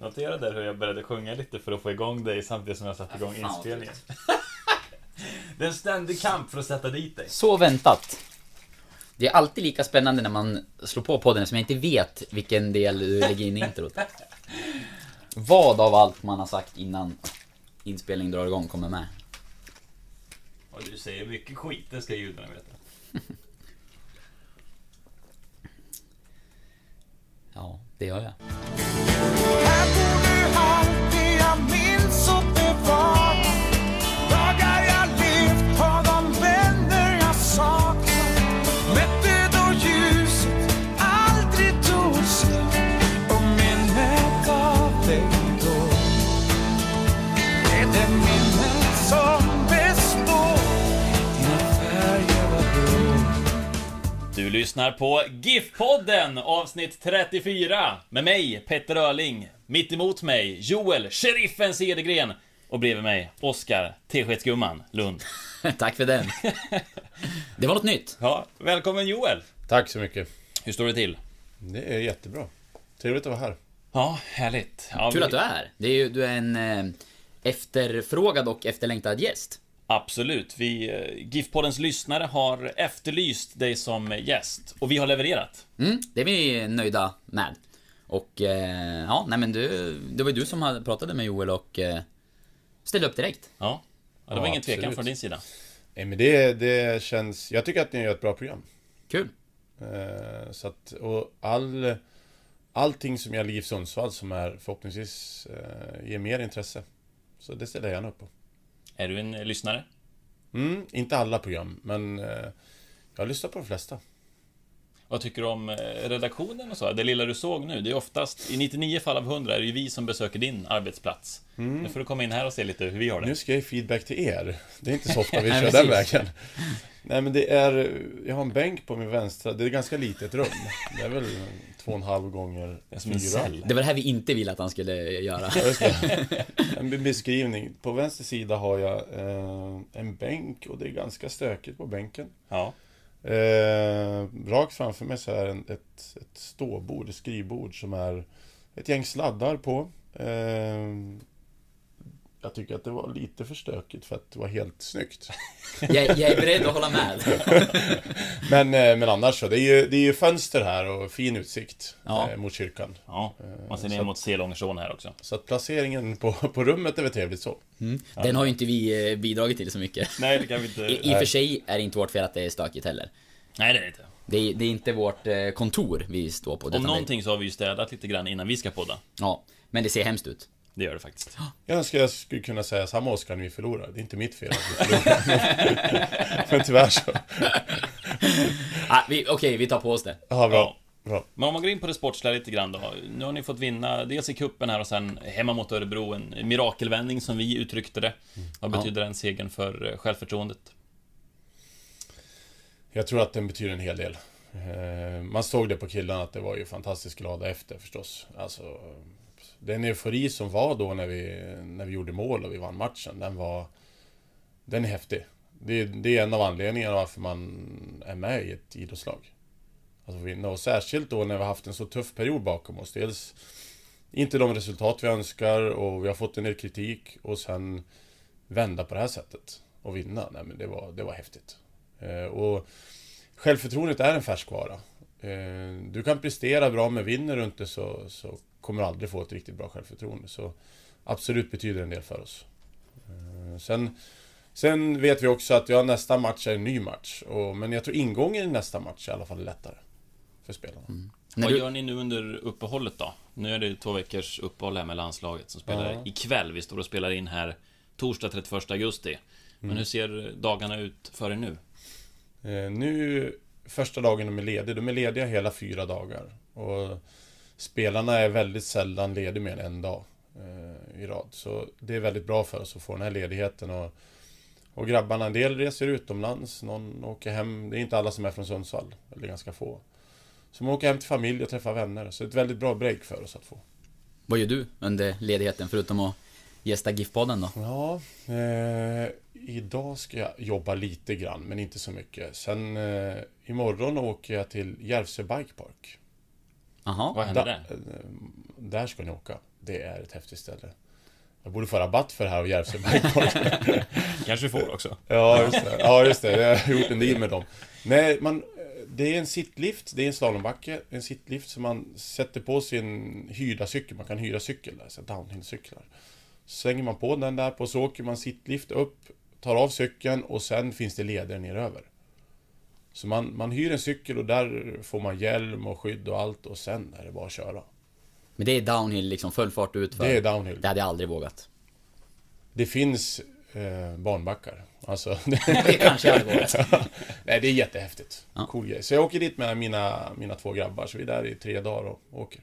Notera där hur jag började sjunga lite för att få igång dig samtidigt som jag satte igång inspelningen. Det är en ständig kamp för att sätta dit dig. Så väntat. Det är alltid lika spännande när man slår på podden som jag inte vet vilken del du lägger in i introt. Vad av allt man har sagt innan inspelningen drar igång kommer med? Och du säger mycket skit, det ska judarna veta. Ja, det gör jag. Du lyssnar på GIF-podden avsnitt 34 med mig, Petter Öling. Mitt emot mig, Joel, sheriffen Cedergren. Och bredvid mig, Oskar, Teskedsgumman, Lund. Tack för den. Det var något nytt. Ja, välkommen Joel! Tack så mycket. Hur står det till? Det är jättebra. Trevligt att vara här. Ja, härligt. Ja, Kul vi- att du är här. Det är ju, du är en eh, efterfrågad och efterlängtad gäst. Absolut. Vi, eh, GIF-poddens lyssnare har efterlyst dig som gäst. Och vi har levererat. Mm, det är vi nöjda med. Och eh, ja, nej men du, det var ju du som hade pratade med Joel och eh, ställde upp direkt. Ja. ja det var Ja, ingen tvekan absolut. från din sida. Nej men det, det känns... Jag tycker att ni gör ett bra program. Kul. Eh, så att, och all... Allting som gäller GIF Sundsvall som är förhoppningsvis eh, ger mer intresse. Så det ställer jag gärna upp på. Är du en eh, lyssnare? Mm, inte alla program, men eh, jag har lyssnat på de flesta. Vad tycker du om eh, redaktionen och så? Det lilla du såg nu, det är oftast, i 99 fall av 100 är det ju vi som besöker din arbetsplats. Nu får du komma in här och se lite hur vi har det. Nu ska jag ge feedback till er. Det är inte så ofta vi kör den vägen. Nej men det är... Jag har en bänk på min vänstra. Det är ett ganska litet rum. Det är väl två och en halv gånger Det fyra. Det var det här vi inte ville att han skulle göra. Det. En beskrivning. På vänster sida har jag eh, en bänk och det är ganska stökigt på bänken. Ja. Eh, rakt framför mig så är en, ett, ett ståbord, ett skrivbord som är ett gäng sladdar på. Eh, jag tycker att det var lite för stökigt för att det var helt snyggt. Jag, jag är beredd att hålla med. Men, eh, men annars så, det är, ju, det är ju fönster här och fin utsikt Ja. eh, mot kyrkan. ja. Man ser ner att- mot Selångersån här också. Så att placeringen på, på rummet är väl trevligt så. Den har ju inte vi eh, bidragit till så mycket. Nej, det kan vi inte... I, I och för sig är det inte vårt fel att det är stökigt heller. Nej, det är det inte. Det är, det är inte vårt eh, kontor vi står på. Om utan det- någonting så har vi ju städat lite grann innan vi ska podda. Ja, men det ser hemskt ut. Det gör det faktiskt. Jag önskar jag skulle kunna säga samma Oskar när vi förlorar. Det är inte mitt fel att vi förlorar. Men tyvärr så. Ah, vi- Okej, vi tar på oss det. Ja, bra. bra. Men om man går in på det sportsliga lite grann då. Nu har ni fått vinna dels i kuppen här och sen hemma mot Örebro. En mirakelvändning som vi uttryckte det. Vad Ja. betyder den segern för eh, självförtroendet? Jag tror att den betyder en hel del. Eh, Man såg det på killarna att det var ju fantastiskt glada efter förstås. Alltså, den eufori som var då när vi, när vi gjorde mål och vi vann matchen, den var... Den är häftig. Det, det är en av anledningarna varför man är med i ett idrottslag. Alltså vinna. Och särskilt då när vi har haft en så tuff period bakom oss. Dels inte de resultat vi önskar och vi har fått en del kritik och sen vända på det här sättet och vinna. Nej men det var, det var häftigt. Eh, och självförtroendet är en färskvara. Eh, du kan prestera bra men vinner du inte så, så kommer aldrig få ett riktigt bra självförtroende. Så absolut betyder det en del för oss. Eh, sen, sen vet vi också att ja, nästa match är en ny match. Och, men jag tror ingången i nästa match är i alla fall lättare. För spelarna. När Vad du, gör ni nu under uppehållet då? Nu är det två veckors uppehåll här med landslaget som spelar Ja. ikväll. Vi står och spelar in här torsdag 31 augusti. Men hur ser dagarna ut för er nu? Eh, nu, första dagen de är lediga, de är lediga hela fyra dagar. Och spelarna är väldigt sällan lediga mer än en dag. eh, i rad. Så det är väldigt bra för oss att få den här ledigheten och, och grabbarna, en del reser utomlands, någon åker hem. Det är inte alla som är från Sundsvall, eller ganska få. Så man åker hem till familj och träffar vänner. Så det är ett väldigt bra break för oss att få. Vad gör du under ledigheten förutom att gästa GIF-podden då? Ja, eh, idag ska jag jobba lite grann, men inte så mycket. Sen eh, imorgon åker jag till Järvsö Bike Park. Jaha. Vad händer Da- där? eh, där ska ni åka. Det är ett häftigt ställe. Jag borde få rabatt för det här av Järvsö. Kanske du får också. ja, just det. Ja, just det. Jag har gjort en deal med dem. Nej, man, det är en sittlift, det är en slalombacke, en sittlift som man sätter på sin hyrda cykel. Man kan hyra cykel där, så downhillcyklar. Slänger man på den där på så åker man sittlift upp, tar av cykeln och sen finns det leder neröver. Så man, man hyr en cykel och där får man hjälm och skydd och allt och sen är det bara att köra. Men det är downhill liksom, full fart ut för. Det är downhill. Det hade jag aldrig vågat. Det finns eh, barnbackar. Alltså, Det kanske jag hade vågat. Nej, det är jättehäftigt. Ja. Cool grej. Så jag åker dit med mina, mina två grabbar, så vi är där i tre dagar och åker.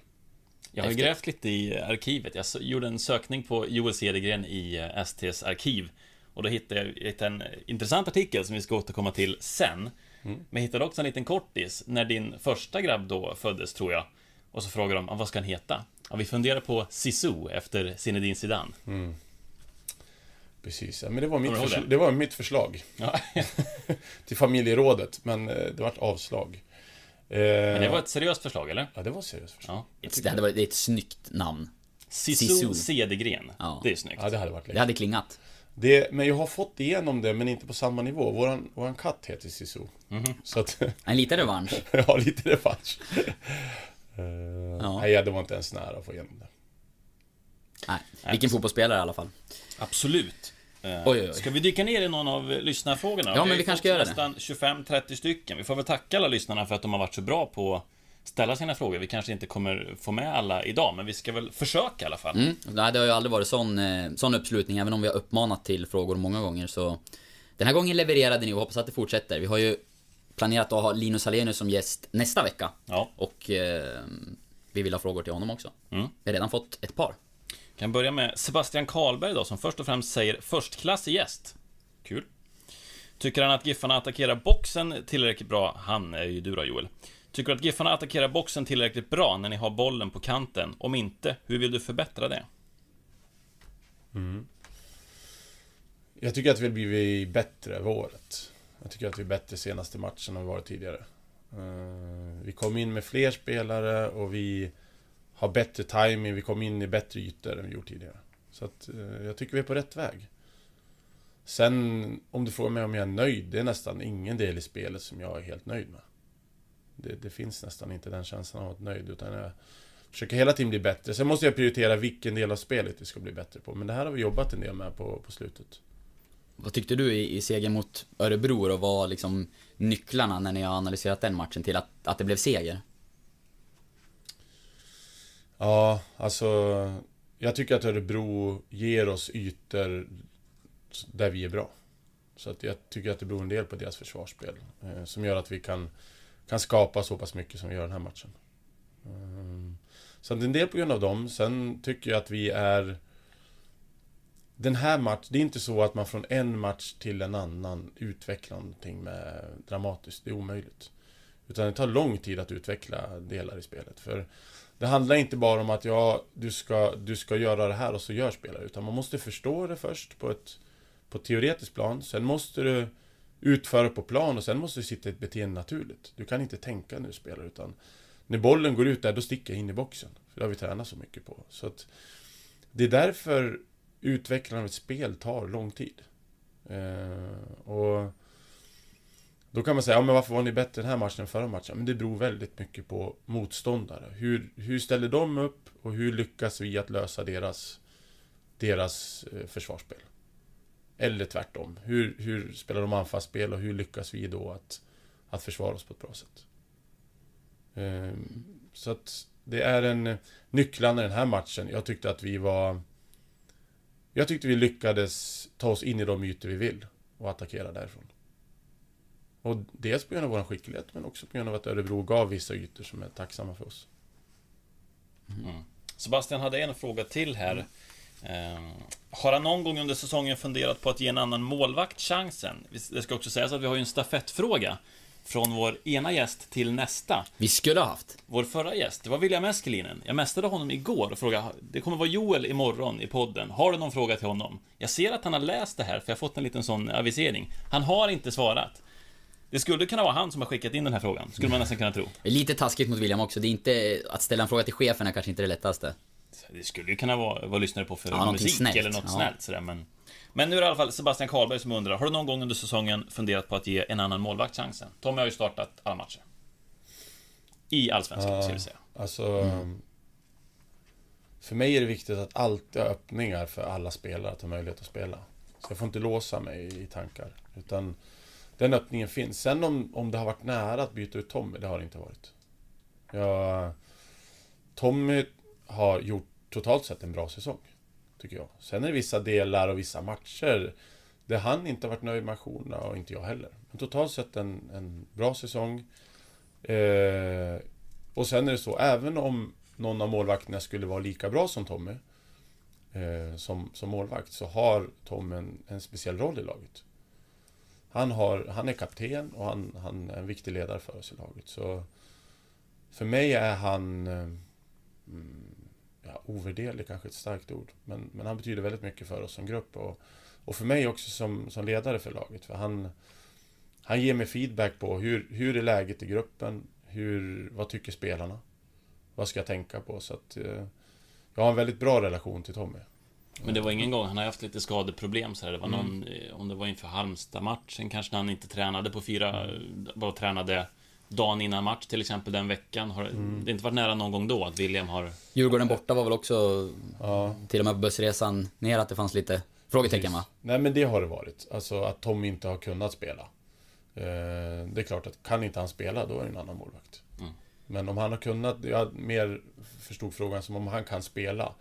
Jag har ju Häftigt. grävt lite i arkivet. Jag gjorde en sökning på Joel Cedergren i eh, STs arkiv. Och då hittade jag en intressant artikel som vi ska återkomma till sen. Men jag hittade också en liten kortis när din första grabb då föddes, tror jag. Och så frågade de, "Ah, vad ska han heta? Ja, vi funderar på Sisu efter Zinedine Zidane. Precis, ja, men det var, mitt Kommer du ihåg försl- det? det var mitt förslag Ja, till familjerådet, men eh, det vart avslag. Eh, men det var ett seriöst förslag, eller? Ja, det var ett seriöst förslag. Ja. Det hade varit det är ett snyggt namn. Sisu. Cedergren. Ja. Det är snyggt. Ja, det hade varit Det läckert. hade klingat. Det, men jag har fått igenom det, men inte på samma nivå. Våran, våran katt heter Sisu. Så att, En liten revansch. jag har lite revansch. Uh, Ja. Nej, det var inte ens nära att få igenom det. Nej, vilken fotbollsspelare i alla fall. Absolut. Eh, Oj, oj, oj. Ska vi dyka ner i någon av lyssnarfrågorna? Ja, men har vi kanske ska göra det. nästan 25-30 stycken. Vi får väl tacka alla lyssnarna för att de har varit så bra på ställa sina frågor. Vi kanske inte kommer få med alla idag, men vi ska väl försöka i alla fall. Mm. Nej, det har ju aldrig varit sån, eh, sån uppslutning, även om vi har uppmanat till frågor många gånger så... Den här gången levererade ni och hoppas att det fortsätter. Vi har ju planerat att ha Linus Hallenius som gäst nästa vecka. Ja, Och eh, vi vill ha frågor till honom också. Mm. Vi har redan fått ett par. kan börja med Sebastian Karlberg då, som först och främst säger förstklassig gäst. Kul. Tycker han att Giffarna attackerar boxen tillräckligt bra? Han är ju du då, Joel. Tycker du att Giffarna attackerar boxen tillräckligt bra när ni har bollen på kanten? Om inte, hur vill du förbättra det? Mm. Jag tycker att vi har blivit bättre över året. Jag tycker att vi är bättre senaste matchen än vi varit tidigare. Eh, vi kom in med fler spelare och vi har bättre timing. Vi kom in i bättre ytor än vi gjort tidigare. Så att eh, jag tycker vi är på rätt väg. Sen, om du frågar mig om jag är nöjd, det är nästan ingen del i spelet som jag är helt nöjd med. Det, det finns nästan inte den känslan av att nöjd, utan jag försöker hela tiden bli bättre. Sen måste jag prioritera vilken del av spelet vi ska bli bättre på, men det här har vi jobbat en del med på, på slutet. Vad tyckte du i, i segern mot Örebro och vad liksom nycklarna när ni har analyserat den matchen till att, att det blev seger? Ja, alltså... Jag tycker att Örebro ger oss ytor där vi är bra. Så att jag tycker att det beror en del på deras försvarsspel. Eh, som gör att vi kan, kan skapa så pass mycket som vi gör den här matchen. Ehm, så det är en del på grund av dem. Sen tycker jag att vi är... Den här matchen, det är inte så att man från en match till en annan utvecklar någonting med dramatiskt. Det är omöjligt. Utan det tar lång tid att utveckla delar i spelet. För det handlar inte bara om att ja, du ska, du ska göra det här och så gör spelare. Utan man måste förstå det först på ett, på ett teoretiskt plan. Sen måste du utföra på plan och sen måste du sitta i ett beteende naturligt. Du kan inte tänka när du spelar utan när bollen går ut där, då sticker jag in i boxen. För det har vi tränat så mycket på. Så att det är därför utvecklingen av ett spel tar lång tid. Eh, och då kan man säga, ja men varför var ni bättre den här matchen än förra matchen? Men det beror väldigt mycket på motståndare. Hur, hur ställer de upp och hur lyckas vi att lösa deras, deras eh, försvarsspel? Eller tvärtom. Hur, hur spelar de anfallsspel och hur lyckas vi då att, att försvara oss på ett bra sätt? Ehm, så att det är en nycklarna i den här matchen. Jag tyckte att vi var... Jag tyckte vi lyckades ta oss in i de ytor vi vill och attackera därifrån. Och dels på grund av vår skicklighet men också på grund av att Örebro gav vissa ytor som är tacksamma för oss. Sebastian hade en fråga till här. Eh, har han någon gång under säsongen funderat på att ge en annan målvakt chansen? Det ska också sägas att vi har ju en stafettfråga från vår ena gäst till nästa. Vi skulle ha haft. Vår förra gäst, det var William Eskelinen. Jag mästade honom igår och frågade, det kommer vara Joel imorgon i podden. Har du någon fråga till honom? Jag ser att han har läst det här, för jag har fått en liten sån avisering. Han har inte svarat. Det skulle kunna vara han som har skickat in den här frågan, skulle man nästan kunna tro. Lite taskigt mot William också. Det är inte... Att ställa en fråga till chefen är kanske inte det lättaste. Det skulle ju kunna vara vad lyssnare på för Ja, musik snällt. eller något Ja. snällt sådär, men... Men nu är det i alla fall Sebastian Karlberg som undrar, har du någon gång under säsongen funderat på att ge en annan målvakt chansen? Tommy har ju startat alla matcher. I Allsvenskan, ska vi säga. Alltså... För mig är det viktigt att alltid ha öppningar för alla spelare att ha möjlighet att spela. Så jag får inte låsa mig i tankar. Utan den öppningen finns. Sen om, om det har varit nära att byta ut Tommy, det har det inte varit. Jag, Tommy har gjort totalt sett en bra säsong. Tycker jag. Sen är det vissa delar och vissa matcher där han inte har varit nöjd med aktionerna och inte jag heller. Men totalt sett en, en bra säsong. Eh, och sen är det så, även om någon av målvakterna skulle vara lika bra som Tommy eh, som, som målvakt, så har Tom en, en speciell roll i laget. Han, har, han är kapten och han, han är en viktig ledare för oss i laget. Så för mig är han eh, mm, ja, ovärderlig, kanske ett starkt ord. Men, men han betyder väldigt mycket för oss som grupp och, och för mig också som, som ledare för laget. För han, han ger mig feedback på hur, hur är läget i gruppen? Hur, vad tycker spelarna? Vad ska jag tänka på? Så att, eh, jag har en väldigt bra relation till Tommy. Men det var ingen gång, han har haft lite skadeproblem så här. Det var någon, eh, om det var inför Halmstad-matchen kanske när han inte tränade på fyra, bara tränade dagen innan match till exempel den veckan. Har det inte varit nära någon gång då att William har... Djurgården borta var väl också, Ja, till och med på bussresan ner, att det fanns lite frågetecken va? Nej men det har det varit. Alltså att Tommy inte har kunnat spela. Eh, det är klart att kan inte han spela, då är det en annan målvakt. Mm. Men om han har kunnat, jag mer förstod frågan som om han kan spela.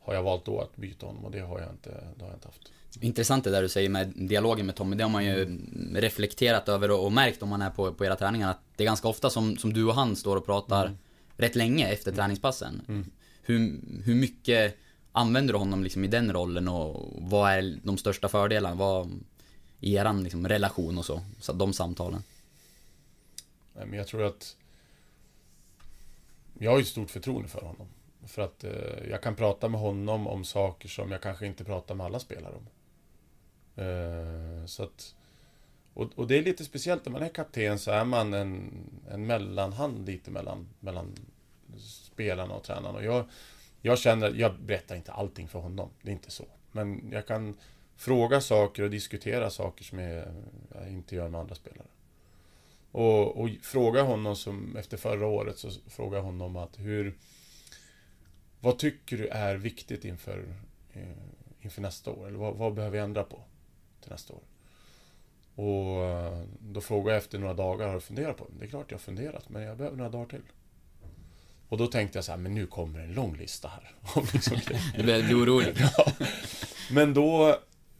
Har jag valt då att byta honom och det har jag inte, det har jag inte haft. Intressant det där du säger med dialogen med Tommy. Det har man ju reflekterat över och och märkt om man är på, på era träningar. Att det är ganska ofta som, som du och han står och pratar rätt länge efter träningspassen. Hur, hur mycket använder du honom liksom i den rollen och vad är de största fördelarna? Vad, I eran liksom relation och så, så de samtalen. Nej, men jag tror att... Jag har ju stort förtroende för honom. För att eh, jag kan prata med honom om saker som jag kanske inte pratar med alla spelare om. Eh, så att... Och, och det är lite speciellt när man är kapten så är man en, en mellanhand lite mellan, mellan spelarna och tränarna. Och jag, jag känner, jag berättar inte allting för honom, det är inte så. Men jag kan fråga saker och diskutera saker som jag, jag inte gör med andra spelare. Och, och fråga honom som efter förra året så fråga honom att hur Vad tycker du är viktigt inför eh, Inför nästa år? Eller vad, vad behöver jag ändra på till nästa år? Och eh, då frågade jag efter några dagar, har du funderat på det? Det är klart jag har funderat, men jag behöver några dagar till. Och då tänkte jag så här, men nu kommer en lång lista här. Du blir orolig. Men då,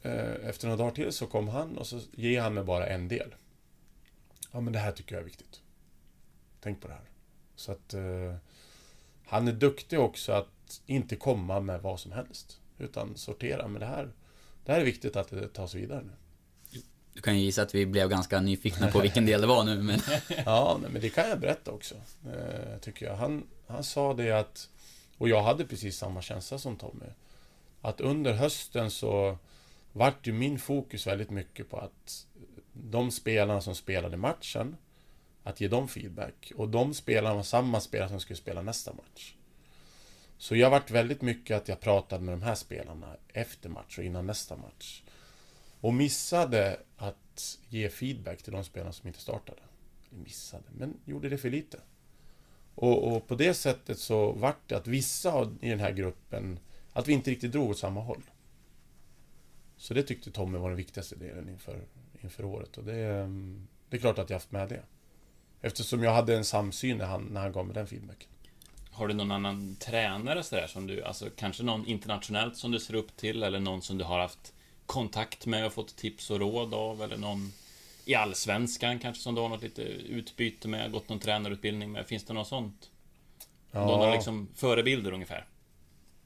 eh, efter några dagar till så kom han och så ger han mig bara en del. Ja, men det här tycker jag är viktigt. Tänk på det här. Så att eh, han är duktig också att inte komma med vad som helst. Utan sortera, men det här, det här är viktigt att det tas vidare nu. Du kan ju gissa att vi blev ganska nyfikna på vilken del det var nu, men... Ja, men det kan jag berätta också. Eh, tycker jag. Han, han sa det att... Och jag hade precis samma känsla som Tommy. Att under hösten så vart ju min fokus väldigt mycket på att de spelarna som spelade matchen, att ge dem feedback. Och de spelarna var samma spelare som skulle spela nästa match. Så jag vart väldigt mycket att jag pratade med de här spelarna efter match och innan nästa match. Och missade att ge feedback till de spelarna som inte startade. Missade, men gjorde det för lite. Och, och på det sättet så vart det att vissa i den här gruppen, att vi inte riktigt drog åt samma håll. Så det tyckte Tommy var den viktigaste delen inför, inför året. Och det, mm, det är klart att jag haft med det. Eftersom jag hade en samsyn när han, när han gav mig den feedbacken. Har du någon annan tränare sådär som du, alltså kanske någon internationellt som du ser upp till eller någon som du har haft kontakt med och fått tips och råd av eller någon i Allsvenskan kanske som du har något lite utbyte med, gått någon tränarutbildning med. Finns det något sånt? Ja. Några liksom förebilder ungefär?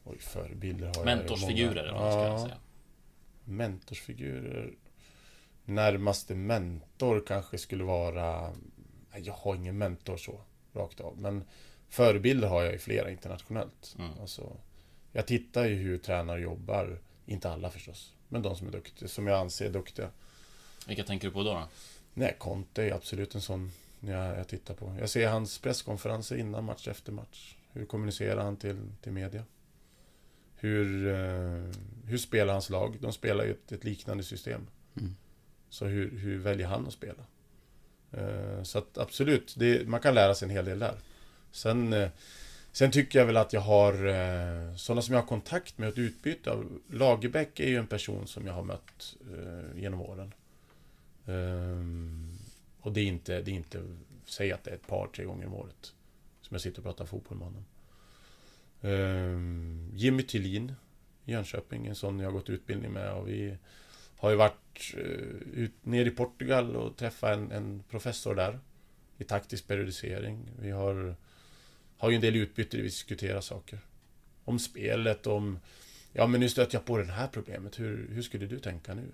Oj, förebilder har jag Mentorsfigurer, många. eller vad man ska säga. Mentorsfigurer... Närmaste mentor kanske skulle vara... Jag har ingen mentor så, rakt av. Men förebilder har jag ju flera internationellt. Mm. Alltså, jag tittar ju hur tränare jobbar. Inte alla förstås. Men de som är duktiga, som jag anser är duktiga. Vilka tänker du på då? då? Nej, Conte är absolut en sån jag, jag tittar på. Jag ser hans presskonferenser innan match, efter match. Hur kommunicerar han till, till media? Hur, eh, hur spelar hans lag? De spelar ju ett, ett liknande system. Mm. Så hur, hur väljer han att spela? Eh, så att absolut, det, man kan lära sig en hel del där. Sen, eh, sen tycker jag väl att jag har eh, sådana som jag har kontakt med och ett utbyte av. Lagerbäck är ju en person som jag har mött eh, genom åren. Ehm, och det är inte, det är inte, säg att det är ett par, tre gånger om året. Som jag sitter och pratar fotboll med honom. Ehm, Jimmy Thulin i Jönköping, en sån jag har gått utbildning med. Och vi har ju varit ut, ner i Portugal och träffat en, en professor där. I taktisk periodisering. Vi har, har ju en del utbyte där vi diskuterar saker. Om spelet, om... Ja men nu stöter jag på det här problemet. Hur, hur skulle du tänka nu?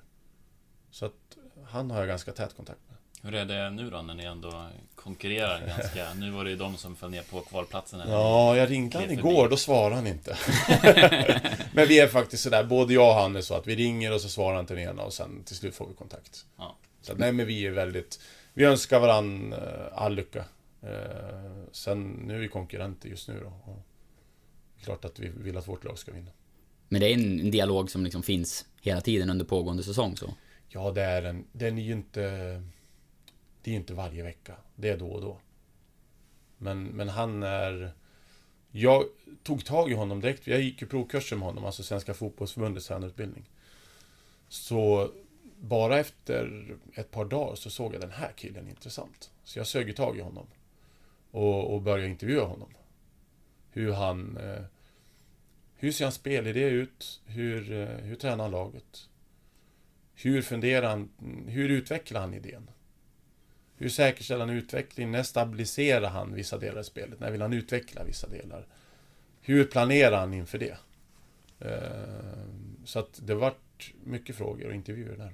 Så att han har jag ganska tät kontakt med. Hur är det nu då när ni ändå konkurrerar ganska? Nu var det ju de som föll ner på kvalplatsen. Ja, jag ringde han igår, då svarade han inte. Men vi är faktiskt sådär, både jag och han är så att vi ringer och så svarar han till den ena och sen till slut får vi kontakt. Ja. Så att, nej men vi är väldigt, vi önskar varandra eh, all lycka. Eh, Sen, nu är vi konkurrenter just nu då. Och klart att vi vill att vårt lag ska vinna. Men det är en, dialog som liksom finns hela tiden under pågående säsong så. Ja, det är en, den är ju inte, det är ju inte varje vecka. Det är då och då. Men, men han är... Jag tog tag i honom direkt. Jag gick ju provkursen med honom, alltså Svenska fotbollsförbundets tränarutbildning. Så bara efter ett par dagar så såg jag den här killen intressant. Så jag sög tag i honom. Och, och började intervjua honom. Hur han... Eh, hur ser hans spelidé ut? Hur, eh, hur tränar han laget? Hur funderar han? Hur utvecklar han idén? Hur säkerställer han utveckling? När stabiliserar han vissa delar i spelet? När vill han utveckla vissa delar? Hur planerar han inför det? Eh, Så att det vart mycket frågor och intervjuer där.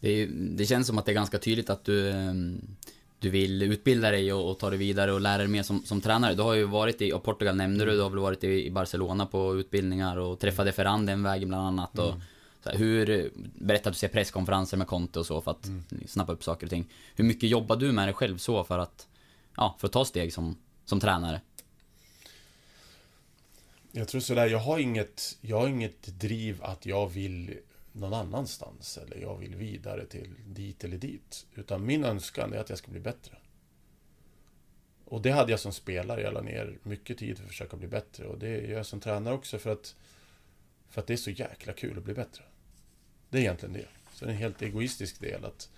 Det, är, det känns som att det är ganska tydligt att du, ehm, du vill utbilda dig och, och ta dig vidare och lära dig mer som, som tränare. Du har ju varit i, och Portugal nämnde du, du har väl varit i, i Barcelona på utbildningar och träffade Ferran den vägen bland annat. Och, så här, hur, berätta att du ser presskonferenser med Conte och så för att snappa upp saker och ting. Hur mycket jobbar du med dig själv så för att, ja, för att ta steg som, som tränare? Jag tror sådär, jag har inget, jag har inget driv att jag vill någon annanstans eller jag vill vidare till dit eller dit. Utan min önskan är att jag ska bli bättre. Och det hade jag som spelare, jag la ner mycket tid för att försöka bli bättre. Och det gör jag som tränare också för att, för att det är så jäkla kul att bli bättre. Det är egentligen det. Så det är en helt egoistisk del att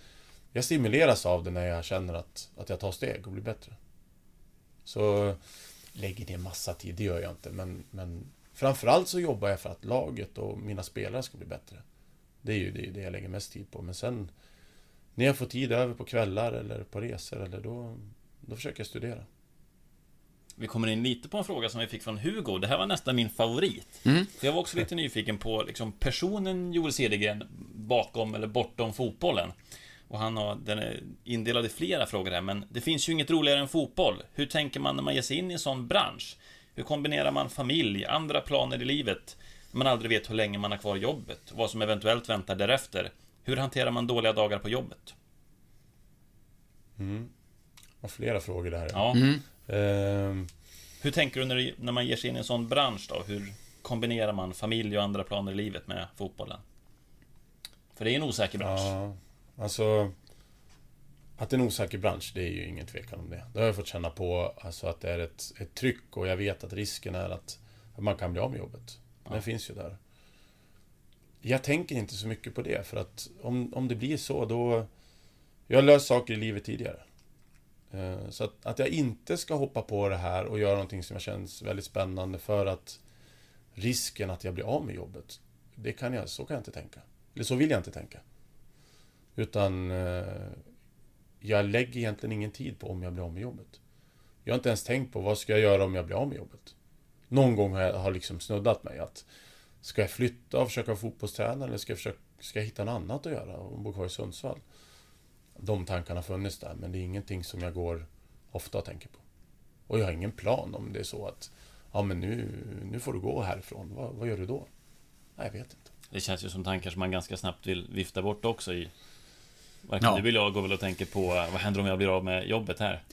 jag stimuleras av det när jag känner att, att jag tar steg och blir bättre. Så lägger ner massa tid, det gör jag inte. Men, men framförallt så jobbar jag för att laget och mina spelare ska bli bättre. Det är ju det, det jag lägger mest tid på. Men sen när jag får tid över på kvällar eller på resor eller då, då försöker jag studera. Vi kommer in lite på en fråga som vi fick från Hugo. Det här var nästan min favorit. Mm. För jag var också lite nyfiken på liksom, personen Joel Cedergren bakom eller bortom fotbollen. Och han har, den är indelad i flera frågor här, men det finns ju inget roligare än fotboll. Hur tänker man när man ger sig in i en sån bransch? Hur kombinerar man familj, andra planer i livet, man aldrig vet hur länge man har kvar jobbet, och vad som eventuellt väntar därefter? Hur hanterar man dåliga dagar på jobbet? Mm. Och flera frågor där. Ja, Mm. Ehm, hur tänker du när, du när man ger sig in i en sån bransch då? Hur kombinerar man familj och andra planer i livet med fotbollen? För det är en osäker bransch. Ja, alltså... Att det är en osäker bransch, det är ju ingen tvekan om det. Det har jag fått känna på, alltså att det är ett, ett tryck och jag vet att risken är att, att man kan bli av med jobbet. Den finns ju där. Jag tänker inte så mycket på det, för att om, om det blir så, då... Jag har löst saker i livet tidigare. Eh, så att, att jag inte ska hoppa på det här och göra någonting som jag känns väldigt spännande för att risken att jag blir av med jobbet, det kan jag, så kan jag inte tänka. Eller så vill jag inte tänka. Utan eh, jag lägger egentligen ingen tid på om jag blir av med jobbet. Jag har inte ens tänkt på vad ska jag göra om jag blir av med jobbet någon gång har jag har liksom snuddat mig att Ska jag flytta och försöka vara fotbollstränare eller ska jag, försöka, ska jag hitta något annat att göra och bo kvar i Sundsvall? De tankarna har funnits där, men det är ingenting som jag går ofta och tänker på. Och jag har ingen plan om det är så att Ja men nu, nu får du gå härifrån. Vad, vad gör du då? Nej, jag vet inte. Det känns ju som tankar som man ganska snabbt vill vifta bort också i... Varken Ja. du eller jag går väl och tänker på vad händer om jag blir av med jobbet här?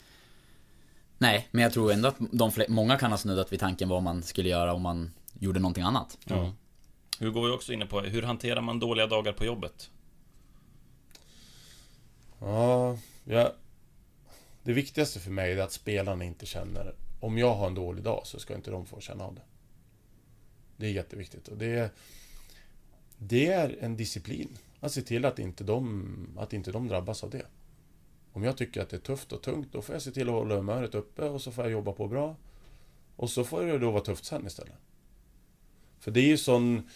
Nej, men jag tror ändå att de många kan ha snuddat vid tanken vad man skulle göra om man gjorde någonting annat. Ja. Hur går vi också inne på, hur hanterar man dåliga dagar på jobbet? Ja, jag, det viktigaste för mig är att spelarna inte känner... Om jag har en dålig dag så ska inte de få känna av det. Det är jätteviktigt. Och det, det är en disciplin. Att se till att inte, de, att inte de drabbas av det. Om jag tycker att det är tufft och tungt, då får jag se till att hålla humöret uppe och så får jag jobba på bra. Och så får det då vara tufft sen istället. För det är ju sån...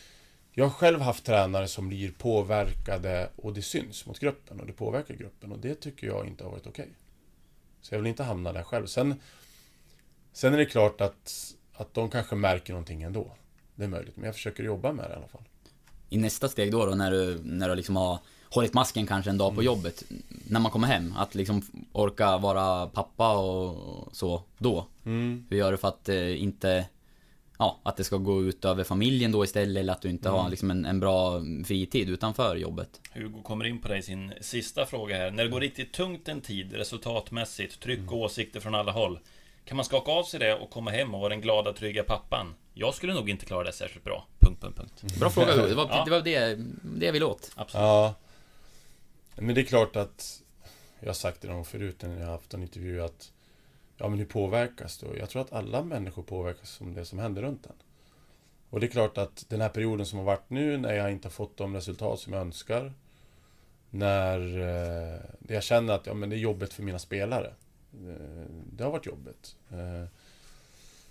Jag har själv haft tränare som blir påverkade och det syns mot gruppen och det påverkar gruppen och det tycker jag inte har varit okej. Så jag vill inte hamna där själv. Sen, sen är det klart att, att de kanske märker någonting ändå. Det är möjligt, men jag försöker jobba med det i alla fall. I nästa steg då, då när du, när du liksom har hållit masken kanske en dag på jobbet, när man kommer hem, att liksom orka vara pappa och så, då. Hur gör du för att eh, inte, ja, att det ska gå ut över familjen då istället, eller att du inte har liksom en, en bra fritid utanför jobbet? Hugo kommer in på dig i sin sista fråga här. När det går riktigt tungt en tid, resultatmässigt, tryck och åsikter från alla håll. Kan man skaka av sig det och komma hem och vara den glada, trygga pappan? Jag skulle nog inte klara det särskilt bra. Punkt, punkt, punkt. Bra fråga Hugo. det var, Ja. det, var det, det jag ville åt. Absolut. Ja. Men det är klart att Jag har sagt det någon gång förut när jag har haft en intervju att Ja men hur påverkas du? Jag tror att alla människor påverkas av det som händer runt en. Och det är klart att den här perioden som har varit nu när jag inte har fått de resultat som jag önskar När eh, jag känner att ja, men det är jobbigt för mina spelare eh, Det har varit jobbigt eh,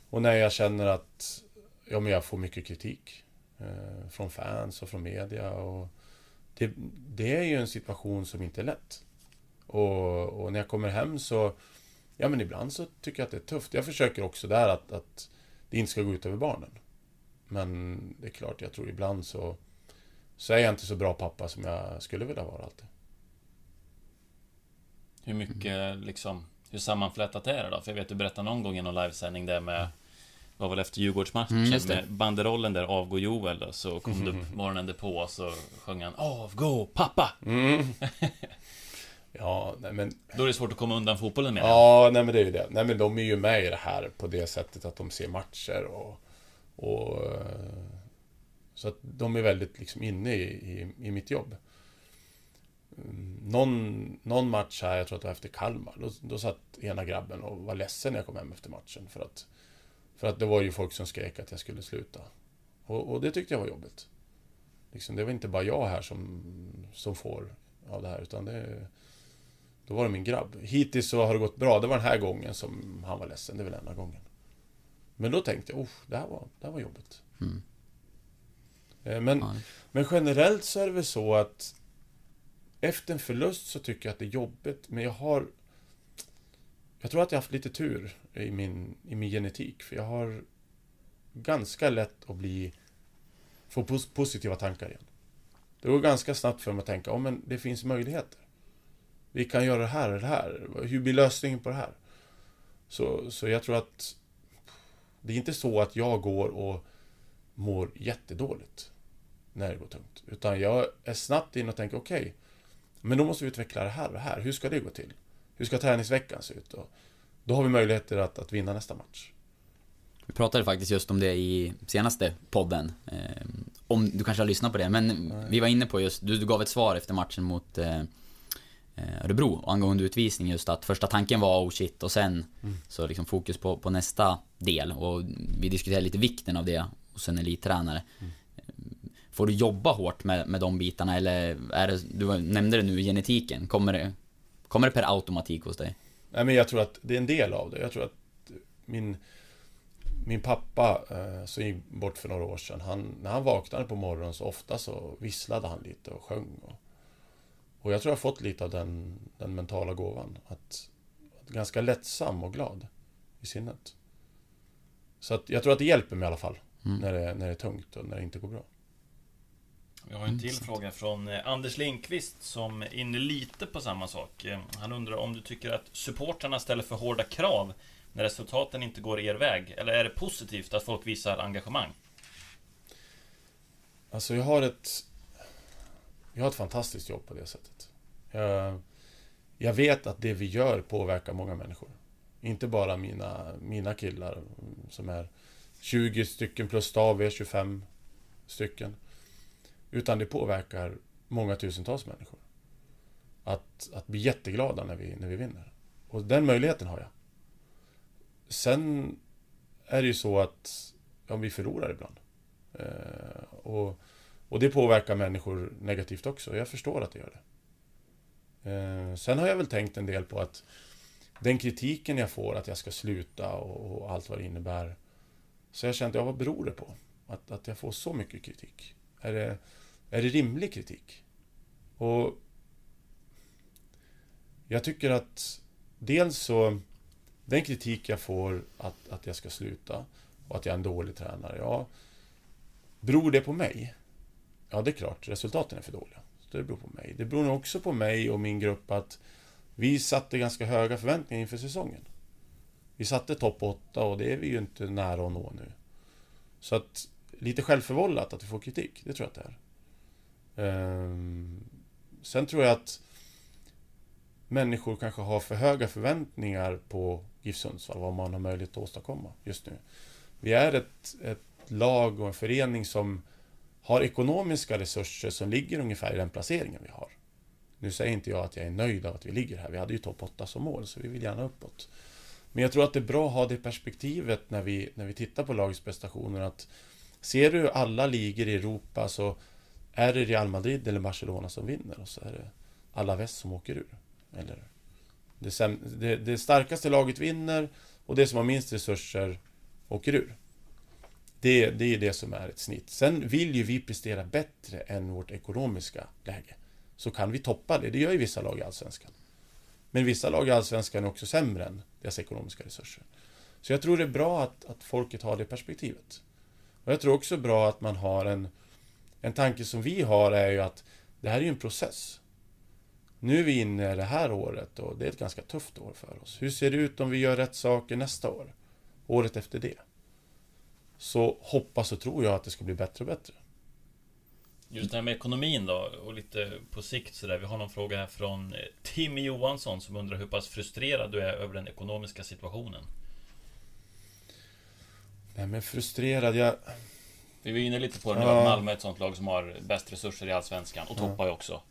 Och när jag känner att Ja men jag får mycket kritik Från fans och från media och det, det är ju en situation som inte är lätt. Och, och när jag kommer hem så... Ja men ibland så tycker jag att det är tufft. Jag försöker också där att, att det inte ska gå ut över barnen. Men det är klart, jag tror ibland så... Så är jag inte så bra pappa som jag skulle vilja vara alltid. Hur mycket liksom Hur sammanflätat är det då? För jag vet du berättade någon gång i någon livesändning där med var väl efter Djurgårdsmatchen Mm, det. med banderollen där Avgå Joel då, Så kom du upp morgonen därpå så sjöng han Avgå pappa! Ja, nej men... Då är det svårt att komma undan fotbollen med Ja, nej men det är ju det. Nej men de är ju med i det här på det sättet att de ser matcher och... och eh, så att de är väldigt liksom inne i, i, i mitt jobb. Mm, Någon, någon match här, jag tror att det var efter Kalmar, då, då satt ena grabben och var ledsen när jag kom hem efter matchen för att... För att det var ju folk som skrek att jag skulle sluta. Och, och det tyckte jag var jobbigt. Liksom, det var inte bara jag här som, som får av det här, utan det... Då var det min grabb. Hittills så har det gått bra. Det var den här gången som han var ledsen. Det är väl enda gången. Men då tänkte jag, oh, det här var, det här var jobbigt. Mm. Eh, Men, Ja. men generellt så är det väl så att efter en förlust så tycker jag att det är jobbigt, men jag har... Jag tror att jag har haft lite tur i min, i min genetik, för jag har ganska lätt att bli... Få pos- positiva tankar igen. Det går ganska snabbt för mig att tänka, ja men det finns möjligheter. Vi kan göra det här och det här. Hur blir lösningen på det här? Så, så jag tror att det är inte så att jag går och mår jättedåligt när det går tungt. Utan jag är snabbt in och tänker, okej, men då måste vi utveckla det här och det här. Hur ska det gå till? Hur ska träningsveckan se ut? Och då har vi möjligheter att, att vinna nästa match. Vi pratade faktiskt just om det i senaste podden. Eh, om du kanske har lyssnat på det, men vi var inne på just, du, du gav ett svar efter matchen mot eh, eh, Örebro angående utvisning just att första tanken var oh shit och sen så liksom fokus på, på nästa del och vi diskuterade lite vikten av det hos en elittränare. Får du jobba hårt med, med de bitarna eller är det, du nämnde det nu, genetiken, kommer det, kommer det per automatik hos dig? Nej, men jag tror att det är en del av det. Jag tror att min, min pappa, eh, som gick bort för några år sedan, han, när han vaknade på morgonen så ofta så visslade han lite och sjöng. Och, och jag tror jag har fått lite av den, den mentala gåvan. Att, att ganska lättsam och glad i sinnet. Så att jag tror att det hjälper mig i alla fall. När, det, när det är tungt och när det inte går bra. Vi har en till fråga från eh, Anders Lindqvist som är inne lite på samma sak. Eh, Han undrar om du tycker att supportrarna ställer för hårda krav när resultaten inte går er väg? Eller är det positivt att folk visar engagemang? Alltså jag har ett... Jag har ett fantastiskt jobb på det sättet. Jag, jag vet att det vi gör påverkar många människor. Inte bara mina, mina killar mm, som är 20 stycken plus stav är 25 stycken. Utan det påverkar många tusentals människor. Att, att bli jätteglada när vi, när vi vinner. Och den möjligheten har jag. Sen är det ju så att ja, vi förlorar ibland. Eh, och, och det påverkar människor negativt också. Jag förstår att det gör det. Eh, sen har jag väl tänkt en del på att den kritiken jag får att jag ska sluta och, och allt vad det innebär. Så jag känt, ja vad beror det på? Att, att jag får så mycket kritik. Är det, är det rimlig kritik? Och jag tycker att dels så den kritik jag får att, att jag ska sluta och att jag är en dålig tränare, ja Beror det på mig? Ja, det är klart, resultaten är för dåliga. Så det beror på mig. Det beror nog också på mig och min grupp att vi satte ganska höga förväntningar inför säsongen. Vi satte topp 8 och det är vi ju inte nära att nå nu. Så att lite självförvållat att vi får kritik, det tror jag att det är. Ehm, sen tror jag att människor kanske har för höga förväntningar på GIF Sundsvall, vad man har möjlighet att åstadkomma just nu. Vi är ett, ett lag och en förening som har ekonomiska resurser som ligger ungefär i den placeringen vi har. Nu säger inte jag att jag är nöjd av att vi ligger här. Vi hade ju topp 8 som mål, så vi vill gärna uppåt. Men jag tror att det är bra att ha det perspektivet när vi, när vi tittar på lagets prestationer. Att ser du alla ligor i Europa så är det Real Madrid eller Barcelona som vinner och så är det Alaves som åker ur. Eller det, säm- det, det starkaste laget vinner och det som har minst resurser åker ur. Det, det är det som är ett snitt. Sen vill ju vi prestera bättre än vårt ekonomiska läge. Så kan vi toppa det. Det gör ju vissa lag i Allsvenskan. Men vissa lag i Allsvenskan är också sämre än deras ekonomiska resurser. Så jag tror det är bra att, att folket har det perspektivet. Och jag tror också bra att man har en... En tanke som vi har är ju att det här är ju en process. Nu är vi inne i det här året och det är ett ganska tufft år för oss. Hur ser det ut om vi gör rätt saker nästa år? Året efter det? Så hoppas och tror jag att det ska bli bättre och bättre. Just det här med ekonomin då, och lite på sikt sådär. Vi har någon fråga här från eh, Tim Johansson som undrar hur pass frustrerad du är över den ekonomiska situationen. Nej men frustrerad, jag... Vi var inne lite på det nu, Ja. Malmö är ett sånt lag som har bäst resurser i Allsvenskan och toppar ju också.